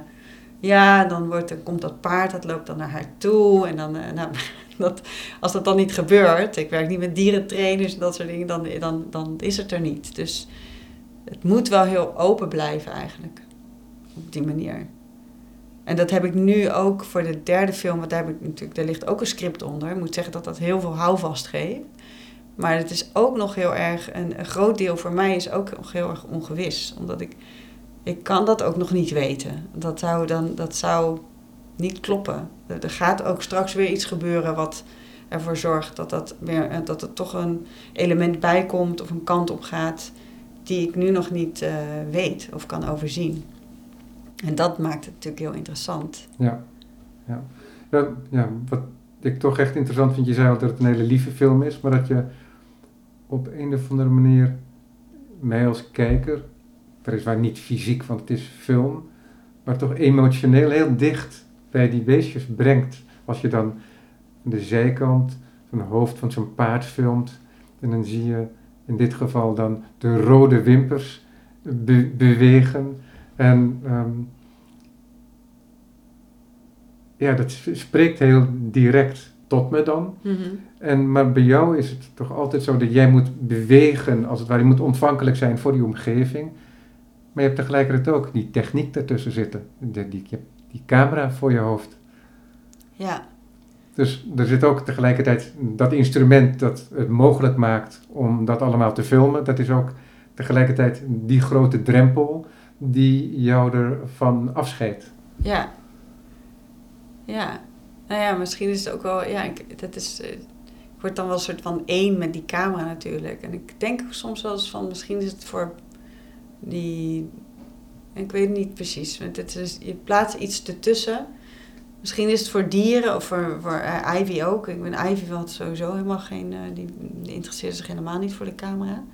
ja, dan, wordt, dan komt dat paard, dat loopt dan naar haar toe. En dan, nou, Als dat dan niet gebeurt, ik werk niet met dierentrainers en dat soort dingen, dan, dan, dan is het er niet. Dus het moet wel heel open blijven eigenlijk. Op die manier. En dat heb ik nu ook voor de derde film, want daar, heb ik natuurlijk, daar ligt ook een script onder. Ik moet zeggen dat dat heel veel houvast geeft. Maar het is ook nog heel erg, een, een groot deel voor mij is ook nog heel erg ongewis. Omdat ik, ik kan dat ook nog niet weten. Dat zou dan, dat zou niet kloppen. Er gaat ook straks weer iets gebeuren wat ervoor zorgt dat, dat, weer, eh, dat er toch een element bij komt of een kant op gaat die ik nu nog niet eh, weet of kan overzien. En dat maakt het natuurlijk heel interessant. Ja, ja. ja, ja wat ik toch echt interessant vind, je zei al dat het een hele lieve film is, maar dat je op een of andere manier mij als kijker, weliswaar niet fysiek, want het is film, maar toch emotioneel heel dicht bij die beestjes brengt. Als je dan aan de zijkant van het hoofd van zo'n paard filmt, en dan zie je in dit geval dan de rode wimpers bewegen. En ehm, ja, dat spreekt heel direct tot me dan. Mhm. En, maar bij jou is het toch altijd zo dat jij moet bewegen, als het ware. Je moet ontvankelijk zijn voor die omgeving. Maar je hebt tegelijkertijd ook die techniek daartussen zitten. Die, die, je hebt die camera voor je hoofd. Ja. Dus er zit ook tegelijkertijd dat instrument dat het mogelijk maakt om dat allemaal te filmen. Dat is ook tegelijkertijd die grote drempel die jou ervan afscheidt. Ja. Ja. Nou ja, misschien is het ook wel... Ja, ik, dat is, eh, ik word dan wel een soort van één met die camera natuurlijk. En ik denk soms wel eens van... Misschien is het voor die... Ik weet het niet precies. Want het is, je plaatst iets ertussen... Misschien is het voor dieren of voor, voor uh, Ivy ook. Ik ben Ivy had sowieso helemaal geen. Die, die interesseerde zich helemaal niet voor de camera.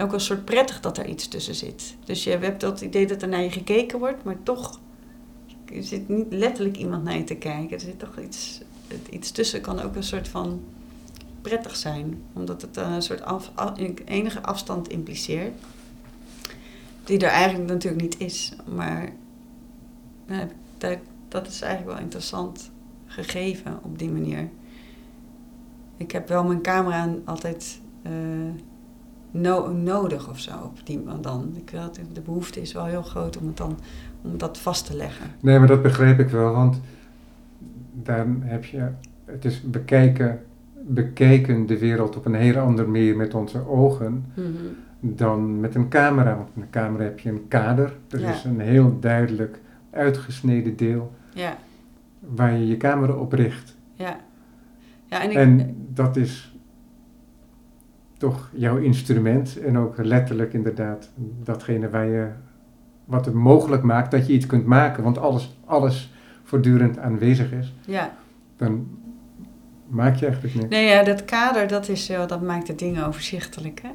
Ook een soort prettig dat er iets tussen zit. Dus je hebt dat idee dat er naar je gekeken wordt, maar toch zit niet letterlijk iemand naar je te kijken. Er zit toch iets, iets tussen. Kan ook een soort van prettig zijn, omdat het een soort af, enige afstand impliceert. Die er eigenlijk natuurlijk niet is. Maar nou, dat, dat is eigenlijk wel interessant gegeven op die manier. Ik heb wel mijn camera altijd uh, no nodig of zo. Op die, dan. Ik, de behoefte is wel heel groot om, het dan, om dat vast te leggen. Nee, maar dat begreep ik wel, want daar heb je, het is bekijken, bekijken de wereld op een heel andere manier met onze ogen Mhm. Dan met een camera. Want met een camera heb je een kader, er Ja. is een heel duidelijk uitgesneden deel Ja, waar je je camera op richt. ja. Ja, en ik, En dat is toch jouw instrument en ook letterlijk inderdaad datgene waar je, wat het mogelijk maakt dat je iets kunt maken. Want alles, alles voortdurend aanwezig is, ja. dan maak je eigenlijk niks. Nee, ja, dat kader, dat, is, dat maakt de dingen overzichtelijk. Hè?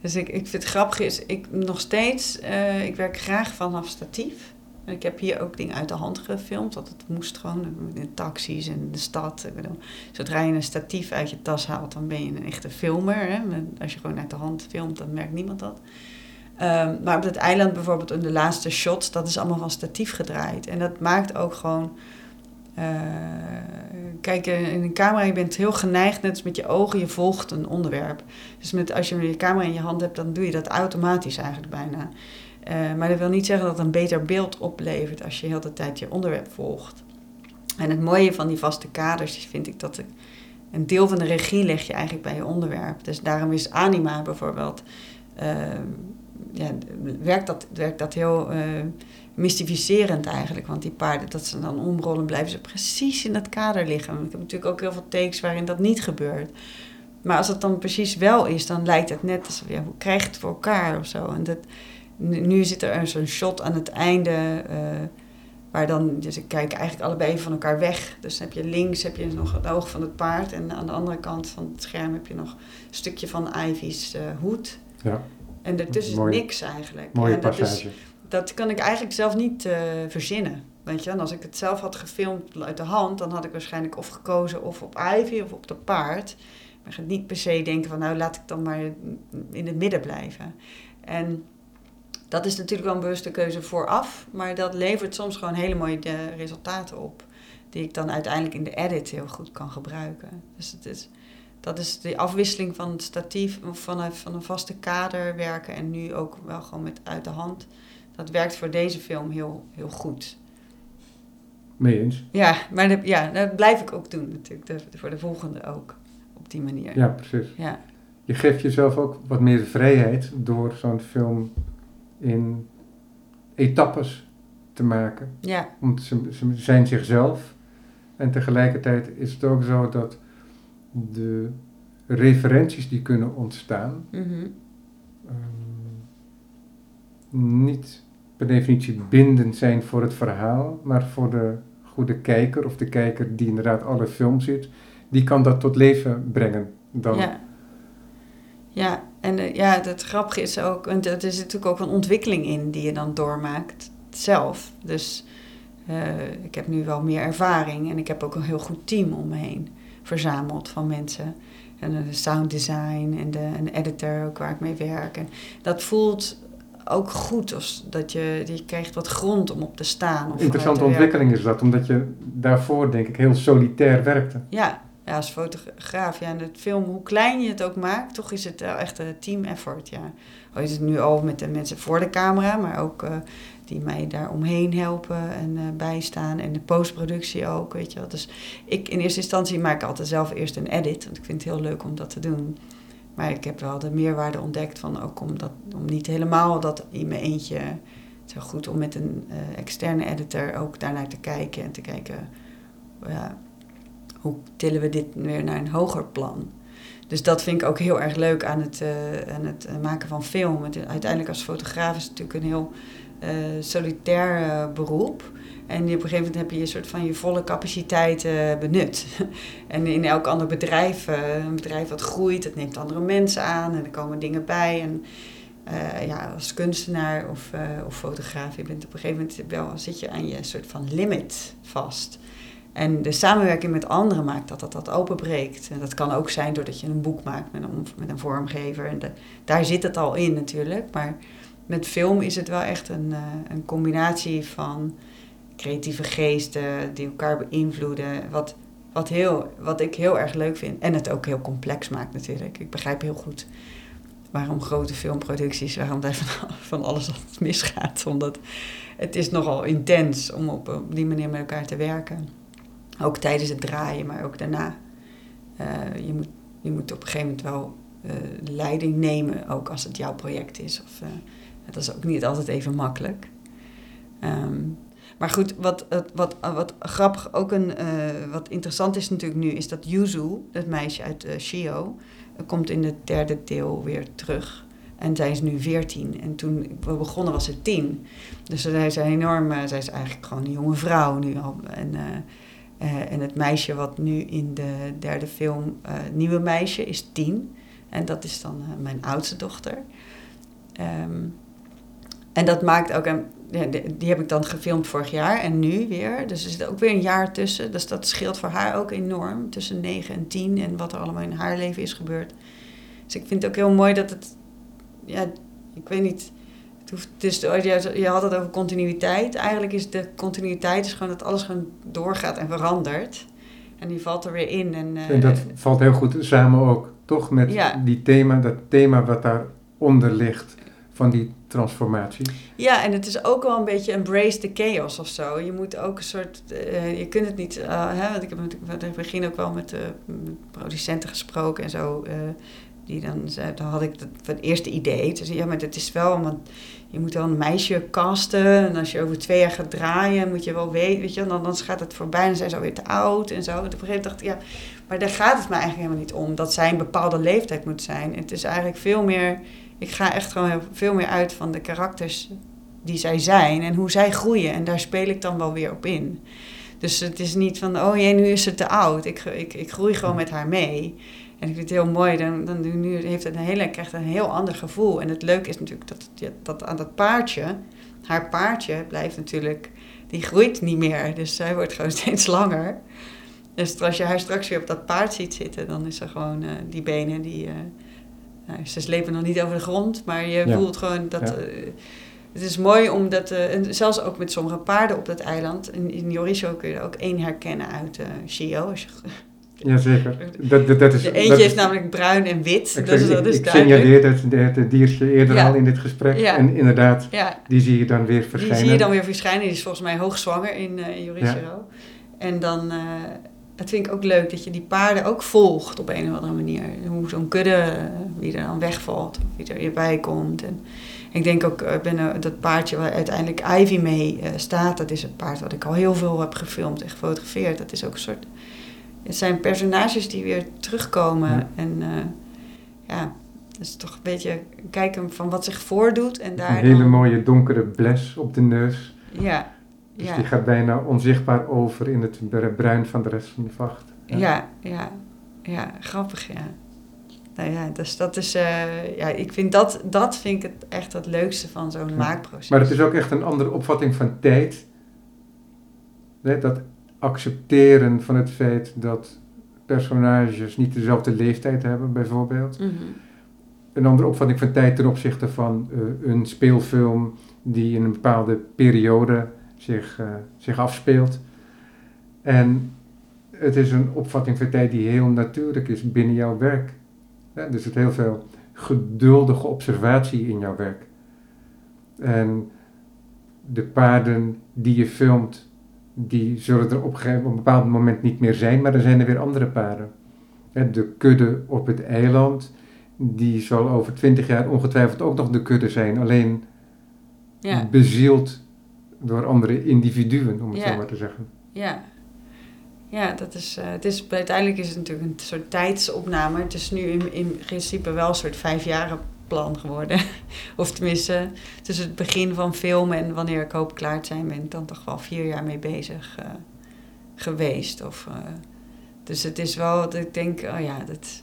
Dus ik, ik vind het grappig, is, ik nog steeds, eh, ik werk graag vanaf statief. En ik heb hier ook dingen uit de hand gefilmd, want het moest gewoon in taxis en de stad. Ik bedoel, zodra je een statief uit je tas haalt, dan ben je een echte filmer. Hè? Als je gewoon uit de hand filmt, dan merkt niemand dat. Ehm, maar op het eiland bijvoorbeeld, in de laatste shots, dat is allemaal van statief gedraaid. En dat maakt ook gewoon... eh, kijk, eh, in een camera, je bent heel geneigd, net als met je ogen, je volgt een onderwerp. Dus met, als je je camera in je hand hebt, dan doe je dat automatisch eigenlijk bijna. Eh, maar dat wil niet zeggen dat het een beter beeld oplevert als je heel de tijd je onderwerp volgt. En het mooie van die vaste kaders is, vind ik dat een deel van de regie leg je eigenlijk bij je onderwerp. Dus daarom is anima bijvoorbeeld, eh, ja, werkt, dat, werkt dat heel mystificerend eigenlijk. Want die paarden, dat ze dan omrollen, blijven ze precies in dat kader liggen. Ik heb natuurlijk ook heel veel takes waarin dat niet gebeurt. Maar als het dan precies wel is, dan lijkt het net alsof, ja, hoe krijg je het voor elkaar of zo. En dat, nu, zit er zo'n shot aan het einde, eh, waar dan, dus ik kijk eigenlijk allebei even van elkaar weg. Dus dan heb je links heb je nog het oog van het paard en aan de andere kant van het scherm heb je nog een stukje van Ivy's eh, hoed. Ja, En daartussen is Mooie- niks eigenlijk. mooie dat is. Dat kan ik eigenlijk zelf niet eh, verzinnen. Weet je, als ik het zelf had gefilmd uit de hand, dan had ik waarschijnlijk of gekozen of op Ivy of op de paard. Maar ik ga niet per se denken van nou laat ik dan maar in het midden blijven. En dat is natuurlijk wel een bewuste keuze vooraf, maar dat levert soms gewoon hele mooie eh, resultaten op. Die ik dan uiteindelijk in de edit heel goed kan gebruiken. Dus het is, dat is de afwisseling van het statief, vanuit van een vaste kader werken en nu ook wel gewoon met uit de hand. Dat werkt voor deze film heel, heel goed. Mee eens? Ja, maar dat, ja, dat blijf ik ook doen natuurlijk. De- voor de volgende ook. Op die manier. Ja, precies. Ja. Je geeft jezelf ook wat meer vrijheid door zo'n film in etappes te maken. Ja. Want ze, ze zijn zichzelf. En tegelijkertijd is het ook zo dat de referenties die kunnen ontstaan, Mhm. ehm, niet per definitie bindend zijn voor het verhaal, maar voor de goede kijker of de kijker die inderdaad alle film ziet, die kan dat tot leven brengen. Dan. Ja. Ja, en eh, ja, het grappige is ook, want er zit natuurlijk ook een ontwikkeling in die je dan doormaakt zelf. Dus eh, ik heb nu wel meer ervaring en ik heb ook een heel goed team om me heen verzameld van mensen. En de sound design en de een editor ook waar ik mee werk. En dat voelt ook goed, als dat je, je krijgt wat grond om op te staan. Of Interessante ontwikkeling is dat, omdat je daarvoor denk ik heel solitair werkte. Ja, ja, als fotograaf. Ja, en het film, hoe klein je het ook maakt, toch is het echt een team effort. Ja. Al is het nu al met de mensen voor de camera, maar ook eh, die mij daar omheen helpen en eh, bijstaan. En de postproductie ook, weet je wel. Dus ik in eerste instantie maak ik altijd zelf eerst een edit, want ik vind het heel leuk om dat te doen. Maar ik heb wel de meerwaarde ontdekt van ook om, dat, om niet helemaal dat in mijn eentje... Zo goed om met een eh, externe editor ook daarnaar te kijken en te kijken... Hoe tillen we dit weer naar een hoger plan? Dus dat vind ik ook heel erg leuk aan het, aan het eh, maken van film. Het, uiteindelijk als fotograaf is het natuurlijk een heel solitair beroep. En op een gegeven moment heb je een soort van je volle capaciteit eh, benut. en in elk ander bedrijf, eh, een bedrijf wat groeit, dat neemt andere mensen aan en er komen dingen bij. En eh, ja, als kunstenaar of, of fotograaf, je bent op een gegeven moment wel, zit je aan je soort van limit vast. En de samenwerking met anderen maakt dat dat, dat openbreekt. En dat kan ook zijn doordat je een boek maakt met een, met een vormgever. En daar zit het al in natuurlijk. Maar met film is het wel echt een, een combinatie van creatieve geesten die elkaar beïnvloeden. Wat, wat, heel, wat ik heel erg leuk vind. En het ook heel complex maakt natuurlijk. Ik begrijp heel goed waarom grote filmproducties, waarom daar van, van alles altijd misgaat. Omdat het is nogal intens om op, die manier met elkaar te werken. Ook tijdens het draaien, maar ook daarna. Eh, je, moet, je moet op een gegeven moment wel eh, leiding nemen, ook als het jouw project is. Of, eh, dat is ook niet altijd even makkelijk. Ehm, maar goed, wat, wat, wat, wat grappig, ook een, eh, wat interessant is natuurlijk nu, is dat Yuzu, dat meisje uit eh, Shio, eh, komt in het derde deel weer terug. En zij is nu 14. En toen we begonnen was ze 10. Dus zij is een enorm, eh, zij is eigenlijk gewoon een jonge vrouw nu al. En, eh, eh, en het meisje wat nu in de derde film, eh, nieuwe meisje, is 10. En dat is dan eh, mijn oudste dochter. Ehm, en dat maakt ook. Ja, die, heb ik dan gefilmd vorig jaar en nu weer. Dus er zit ook weer een jaar tussen. Dus dat scheelt voor haar ook enorm. Tussen 9 en 10 en wat er allemaal in haar leven is gebeurd. Dus ik vind het ook heel mooi dat het. Ja, ik weet niet. Het hoeft, dus je, je had het over continuïteit. Eigenlijk is de continuïteit is gewoon dat alles gewoon doorgaat en verandert. En die valt er weer in. En, eh, En dat valt heel goed samen ook, toch? Met Ja. die thema, dat thema wat daaronder ligt van die transformatie. Ja, en het is ook wel een beetje embrace the chaos of zo. Je moet ook een soort, eh, je kunt het niet, eh, hè, want ik heb in het begin ook wel met met producenten gesproken en zo. die dan, dan had ik het, eerste idee. Dus ja, maar het is wel, want je moet wel een meisje casten. En als je over twee jaar gaat draaien, moet je wel weten, weet je, dan, dan gaat het voorbij en zijn ze alweer te oud en zo. En op een gegeven moment dacht ik, ja, maar daar gaat het me eigenlijk helemaal niet om. Dat zij een bepaalde leeftijd moet zijn. Het is eigenlijk veel meer, ik ga echt gewoon veel meer uit van de karakters die zij zijn en hoe zij groeien. En daar speel ik dan wel weer op in. Dus het is niet van, oh jee, nu is ze te oud. Ik, ik, ik groei gewoon met haar mee. En ik vind het heel mooi, dan, dan nu heeft het een hele, krijgt een heel ander gevoel. En het leuke is natuurlijk dat, dat aan dat paardje, haar paardje blijft natuurlijk, die groeit niet meer. Dus zij wordt gewoon steeds langer. Dus als je haar straks weer op dat paard ziet zitten, dan is er gewoon eh, die benen die. eh, nou, ze slepen nog niet over de grond, maar je Ja. voelt gewoon dat. Ja. eh, het is mooi omdat, eh, en zelfs ook met sommige paarden op dat eiland, in, in Jorisho kun je er ook één herkennen uit eh Shio. Als je, Jazeker. Dat, dat, dat is, de dat eentje is- namelijk bruin en wit, Ik, dus dat is ik signaleerde het, het, het diertje eerder Ja. al in dit gesprek. Ja. En inderdaad, Ja, die zie je dan weer die verschijnen. zie je dan weer verschijnen. Die is volgens mij hoogzwanger in, eh in Jorisho. En dan, eh het vind ik ook leuk dat je die paarden ook volgt op een of andere manier. Hoe zo'n kudde, eh, wie er dan wegvalt, wie er hierbij komt. En ik denk ook, ik ben, eh, dat paardje waar uiteindelijk Ivy mee eh, staat, dat is een paard wat ik al heel veel heb gefilmd en gefotografeerd. Dat is ook een soort, het zijn personages die weer terugkomen. Ja. En eh, ja, dat is toch een beetje kijken van wat zich voordoet. En daar Een hele mooie donkere bles op de neus. Ja, Dus ja. die gaat bijna onzichtbaar over in het br- bruin van de rest van de vacht. Ja, ja, ja, grappig, ja. Nou ja, dus dat is, eh, ja, ik vind dat, dat vind ik het echt het leukste van zo'n Ja. maakproces. Maar het is ook echt een andere opvatting van tijd. Hè, dat accepteren van het feit dat personages niet dezelfde leeftijd hebben, bijvoorbeeld. Mhm. Een andere opvatting van tijd ten opzichte van eh, een speelfilm die in een bepaalde periode zich, eh, zich afspeelt. En het is een opvatting van tijd die heel natuurlijk is binnen jouw werk. Hè, er zit heel veel geduldige observatie in jouw werk. En de paarden die je filmt, die zullen er op een, bepaald moment niet meer zijn, maar dan zijn er weer andere paarden. De kudde op het eiland, die zal over twintig jaar ongetwijfeld ook nog de kudde zijn, alleen Ja, bezield door andere individuen, om het Ja. zo maar te zeggen. ja. Ja, dat is, eh, het is, uiteindelijk is het natuurlijk een soort tijdsopname. Het is nu in, in principe wel een soort vijfjarenplan geworden. of tenminste, tussen het begin van filmen en wanneer ik hoop klaar te zijn, ben ik dan toch wel vier jaar mee bezig eh, geweest. Of, eh, dus het is wel dat ik denk, oh ja, dat,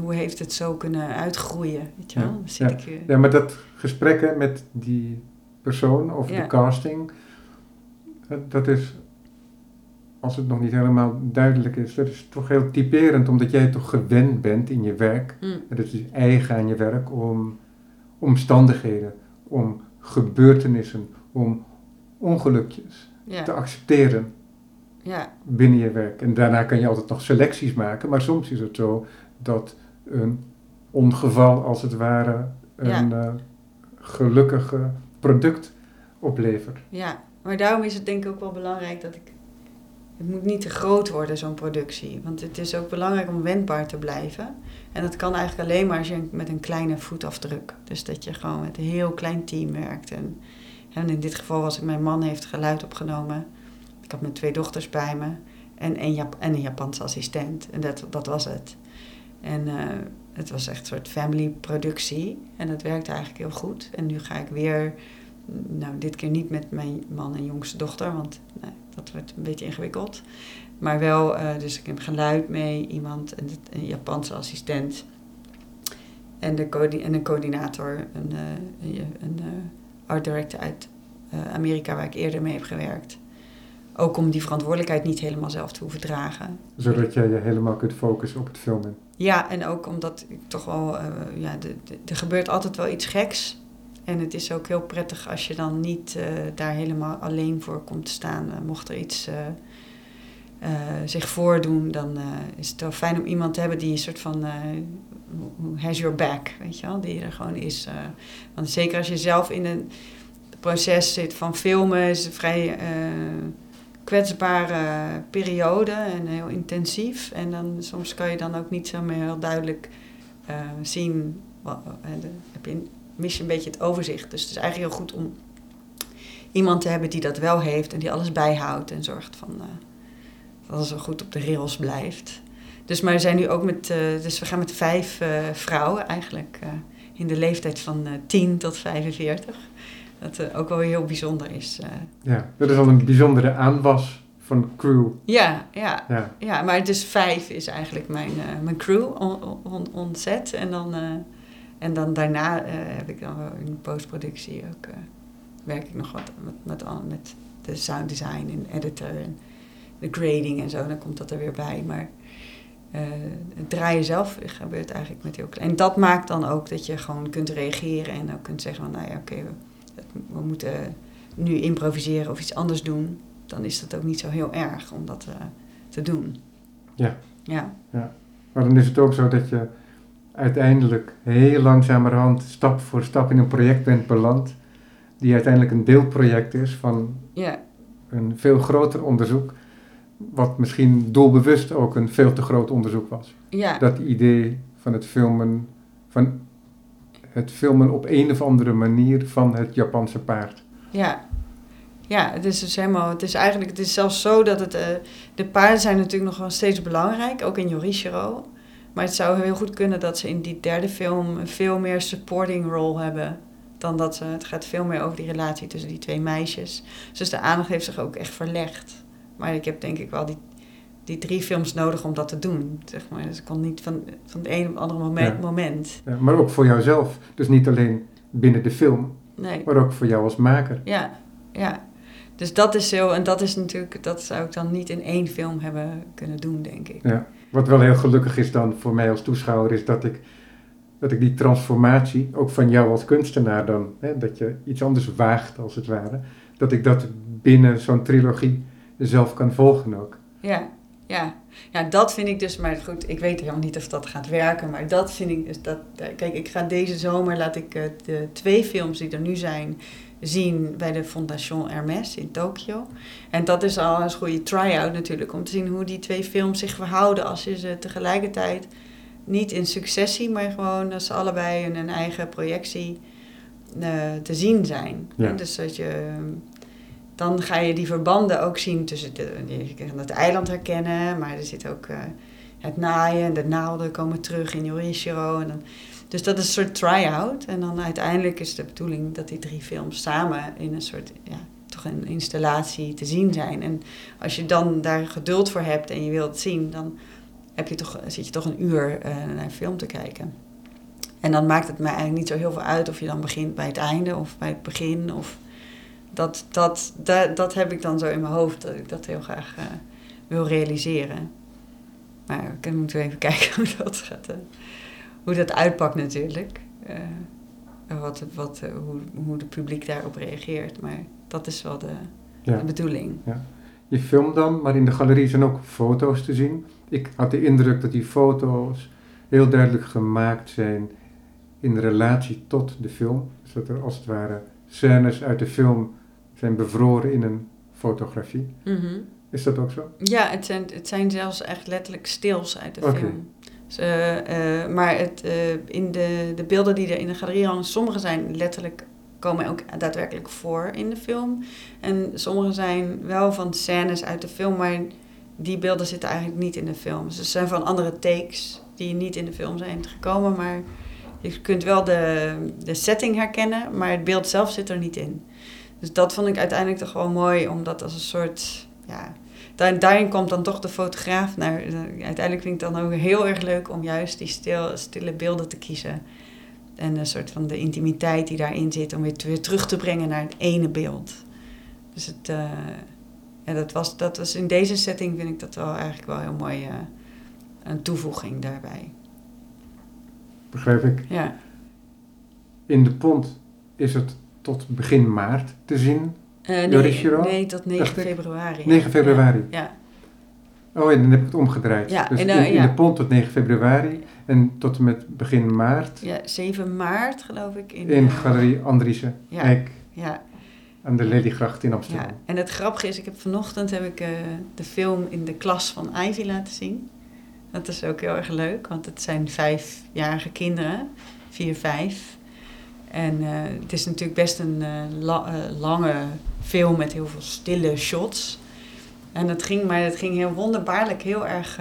hoe heeft het zo kunnen uitgroeien? Weet je wel? Ja, zit ja. ik. Ja, maar dat gesprekken met die persoon Ja. de casting, dat is, als het nog niet helemaal duidelijk is, dat is toch heel typerend, omdat jij toch gewend bent in je werk, Hm, en het is eigen aan je werk, om omstandigheden, om gebeurtenissen, om ongelukjes te accepteren ja, binnen je werk. En daarna kan je altijd nog selecties maken, maar soms is het zo dat een ongeval als het ware een eh, gelukkige product oplevert. ja. Maar daarom is het denk ik ook wel belangrijk dat ik... Het moet niet te groot worden, zo'n productie. Want het is ook belangrijk om wendbaar te blijven. En dat kan eigenlijk alleen maar als je met een kleine voetafdruk. Dus dat je gewoon met een heel klein team werkt. En, en in dit geval was ik, mijn man heeft geluid opgenomen. Ik had mijn twee dochters bij me. En een, Jap en een Japanse assistent. En dat, dat was het. En eh, het was echt een soort family productie. En dat werkte eigenlijk heel goed. En nu ga ik weer, nou dit keer niet met mijn man en jongste dochter, want nee, dat wordt een beetje ingewikkeld. Maar wel, eh, dus ik heb geluid mee, iemand, en het- een Japanse assistent. En, de en een coördinator, een, eh, een, een eh, art director uit Amerika waar ik eerder mee heb gewerkt. Ook om die verantwoordelijkheid niet helemaal zelf te hoeven dragen. Zodat jij je helemaal kunt focussen op het filmen. Ja, en ook omdat ik toch wel, eh, ja, de- de- er gebeurt altijd wel iets geks. En het is ook heel prettig als je dan niet eh, daar helemaal alleen voor komt te staan. Eh, mocht er iets zich voordoen, dan is het wel fijn om iemand te hebben die een soort van has your back, weet je wel, die er gewoon is. want zeker als je zelf in een proces zit van filmen, is het vrij kwetsbare periode en heel intensief. En dan soms kan je dan ook niet zo meer heel duidelijk eh, zien. Wat, heb je, mis je een beetje het overzicht. Dus het is eigenlijk heel goed om iemand te hebben die dat wel heeft en die alles bijhoudt en zorgt van eh, dat alles goed op de rails blijft. Dus maar we zijn nu ook met, eh, dus we gaan met vijf vrouwen eigenlijk in de leeftijd van eh 10 tot 45. Dat eh, ook wel heel bijzonder is. eh. Ja, dat is al een bijzondere aanwas van de crew. ja, ja, Ja, ja, maar dus vijf is eigenlijk mijn, eh, mijn crew on, on, on set. En dan, en dan daarna heb ik dan wel in postproductie ook, werk ik nog wat met, met, al- met de sound design en editor en de grading en zo. Dan komt dat er weer bij. Maar het draaien zelf gebeurt eigenlijk met heel klein. En dat maakt dan ook dat je gewoon kunt reageren en ook kunt zeggen van, nou ja, oké, we moeten nu improviseren of iets anders doen. Dan is dat ook niet zo heel erg om dat eh, te doen. Ja. Ja, maar dan is het ook zo dat je uiteindelijk heel langzamerhand stap voor stap in een project bent beland. Die uiteindelijk een deelproject is van ja, een veel groter onderzoek. Wat misschien doelbewust ook een veel te groot onderzoek was. ja, Dat idee van het filmen, van het filmen op een of andere manier van het Japanse paard. ja. Ja, het is dus helemaal, het is eigenlijk, het is zelfs zo dat het, eh, de paarden zijn natuurlijk nog wel steeds belangrijk, ook in Yorishiro. Maar het zou heel goed kunnen dat ze in die derde film een veel meer supporting role hebben. Dan dat ze, het gaat veel meer over die relatie tussen die twee meisjes. Dus de aandacht heeft zich ook echt verlegd. Maar ik heb denk ik wel die, die drie films nodig om dat te doen. Zeg maar. Dus ik kon niet van, van het een op het andere moment. Ja. moment. Ja, maar ook voor jouzelf. Dus niet alleen binnen de film, Nee. maar ook voor jou als maker. Ja, ja. Dus dat is zo, en dat is natuurlijk, dat zou ik dan niet in één film hebben kunnen doen, denk ik. Ja. Wat wel heel gelukkig is dan voor mij als toeschouwer, is dat ik, dat ik die transformatie, ook van jou als kunstenaar dan, hè, dat je iets anders waagt als het ware, dat ik dat binnen zo'n trilogie zelf kan volgen ook. Ja, ja. Ja, dat vind ik dus, maar goed, ik weet helemaal niet of dat gaat werken, maar dat vind ik dus, dat, kijk, ik ga deze zomer, laat ik eh, de twee films die er nu zijn, zien bij de Fondation Hermes in Tokio. En dat is al een goede try-out natuurlijk, om te zien hoe die twee films zich verhouden als je ze tegelijkertijd niet in successie, maar gewoon als ze allebei in een eigen projectie eh, te zien zijn. Ja. Dus dat je, dan ga je die verbanden ook zien tussen, de, je kan het eiland herkennen, maar er zit ook eh, het naaien en de naalden komen terug in Yorishiro. En dan, dus dat is een soort try-out. En dan uiteindelijk is de bedoeling dat die drie films samen in een soort, ja, toch een installatie te zien zijn. En als je dan daar geduld voor hebt en je wilt zien, dan heb je toch, zit je toch een uur eh, naar een film te kijken. En dan maakt het mij eigenlijk niet zo heel veel uit of je dan begint bij het einde of bij het begin. Of dat, dat, dat, dat heb ik dan zo in mijn hoofd, dat ik dat heel graag eh, wil realiseren. Maar dan moeten we even kijken hoe dat, gaat, eh, hoe dat uitpakt natuurlijk. En wat, wat, hoe, hoe het publiek daarop reageert. Maar dat is wel de, Ja. de bedoeling. Je filmt dan, maar in de galerie zijn ook foto's te zien. Ik had de indruk dat die foto's heel duidelijk gemaakt zijn in relatie tot de film. Dus dat er als het ware scènes uit de film zijn bevroren in een fotografie. Mhm. Is dat ook zo? Ja, het zijn, het zijn zelfs echt letterlijk stils uit de film. Dus, eh, eh, maar het, eh, in de, de beelden die er in de galerie hangen, sommige zijn letterlijk, komen ook daadwerkelijk voor in de film. En sommige zijn wel van scènes uit de film, maar die beelden zitten eigenlijk niet in de film. Dus ze zijn van andere takes die niet in de film zijn gekomen, maar je kunt wel de, de setting herkennen, maar het beeld zelf zit er niet in. Dus dat vond ik uiteindelijk toch wel mooi, omdat als een soort, ja, daar, daarin komt dan toch de fotograaf naar. Uiteindelijk vind ik het dan ook heel erg leuk om juist die stil, stille beelden te kiezen. En een soort van de intimiteit die daarin zit, om weer, weer terug te brengen naar het ene beeld. Dus het, eh, ja, dat, was, dat was in deze setting vind ik dat wel eigenlijk wel heel mooi, eh, een toevoeging daarbij. Begrijp ik. Ja, In de pont is het tot begin maart te zien. Eh, nee, nee, tot 9 Dacht ik. februari. 9 februari. Ja, Oh, en dan heb ik het omgedraaid. Ja, dus en, in, eh, in ja. de pont tot 9 februari en tot en met begin maart ja, 7 maart geloof ik. In, in eh, Galerie Andriessen Ja. Eik Ja, aan de Lelygracht in Amsterdam. Ja, en het grappige is, ik heb vanochtend heb ik, de film in de klas van Ivy laten zien. Dat is ook heel erg leuk, want het zijn vijfjarige kinderen, vier, vijf. En eh, het is natuurlijk best een eh, eh, lange film met heel veel stille shots. En het ging, maar het ging heel wonderbaarlijk heel erg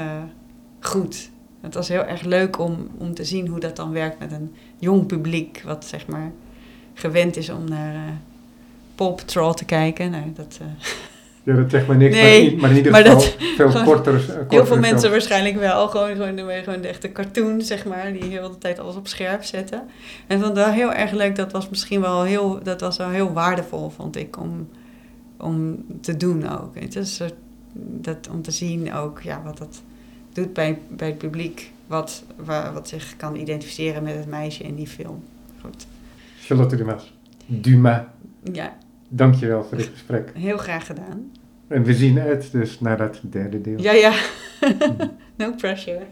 goed. Het was heel erg leuk om, om te zien hoe dat dan werkt met een jong publiek, wat zeg maar gewend is om naar Paw Patrol te kijken. Nou, dat, Ja, dat zegt maar niks, Nee, maar, in, maar in ieder maar geval dat- veel gewoon- korter. eh, kortere Heel veel mensen waarschijnlijk wel. Gewoon, gewoon, de, gewoon de echte cartoon, zeg maar. Die heel de tijd alles op scherp zetten. En vond wel heel erg leuk. Dat was misschien wel heel, dat was wel heel waardevol, vond ik, om, om te doen ook. Het is een soort- dat, om te zien ook ja, wat dat doet bij, bij het publiek. Wat, wa- wat zich kan identificeren met het meisje in die film. Goed. Charlotte Dumas. Dumas, Ja, dankjewel voor dit gesprek. heel graag gedaan. En we zien uit dus naar dat derde deel. Ja, ja. no pressure.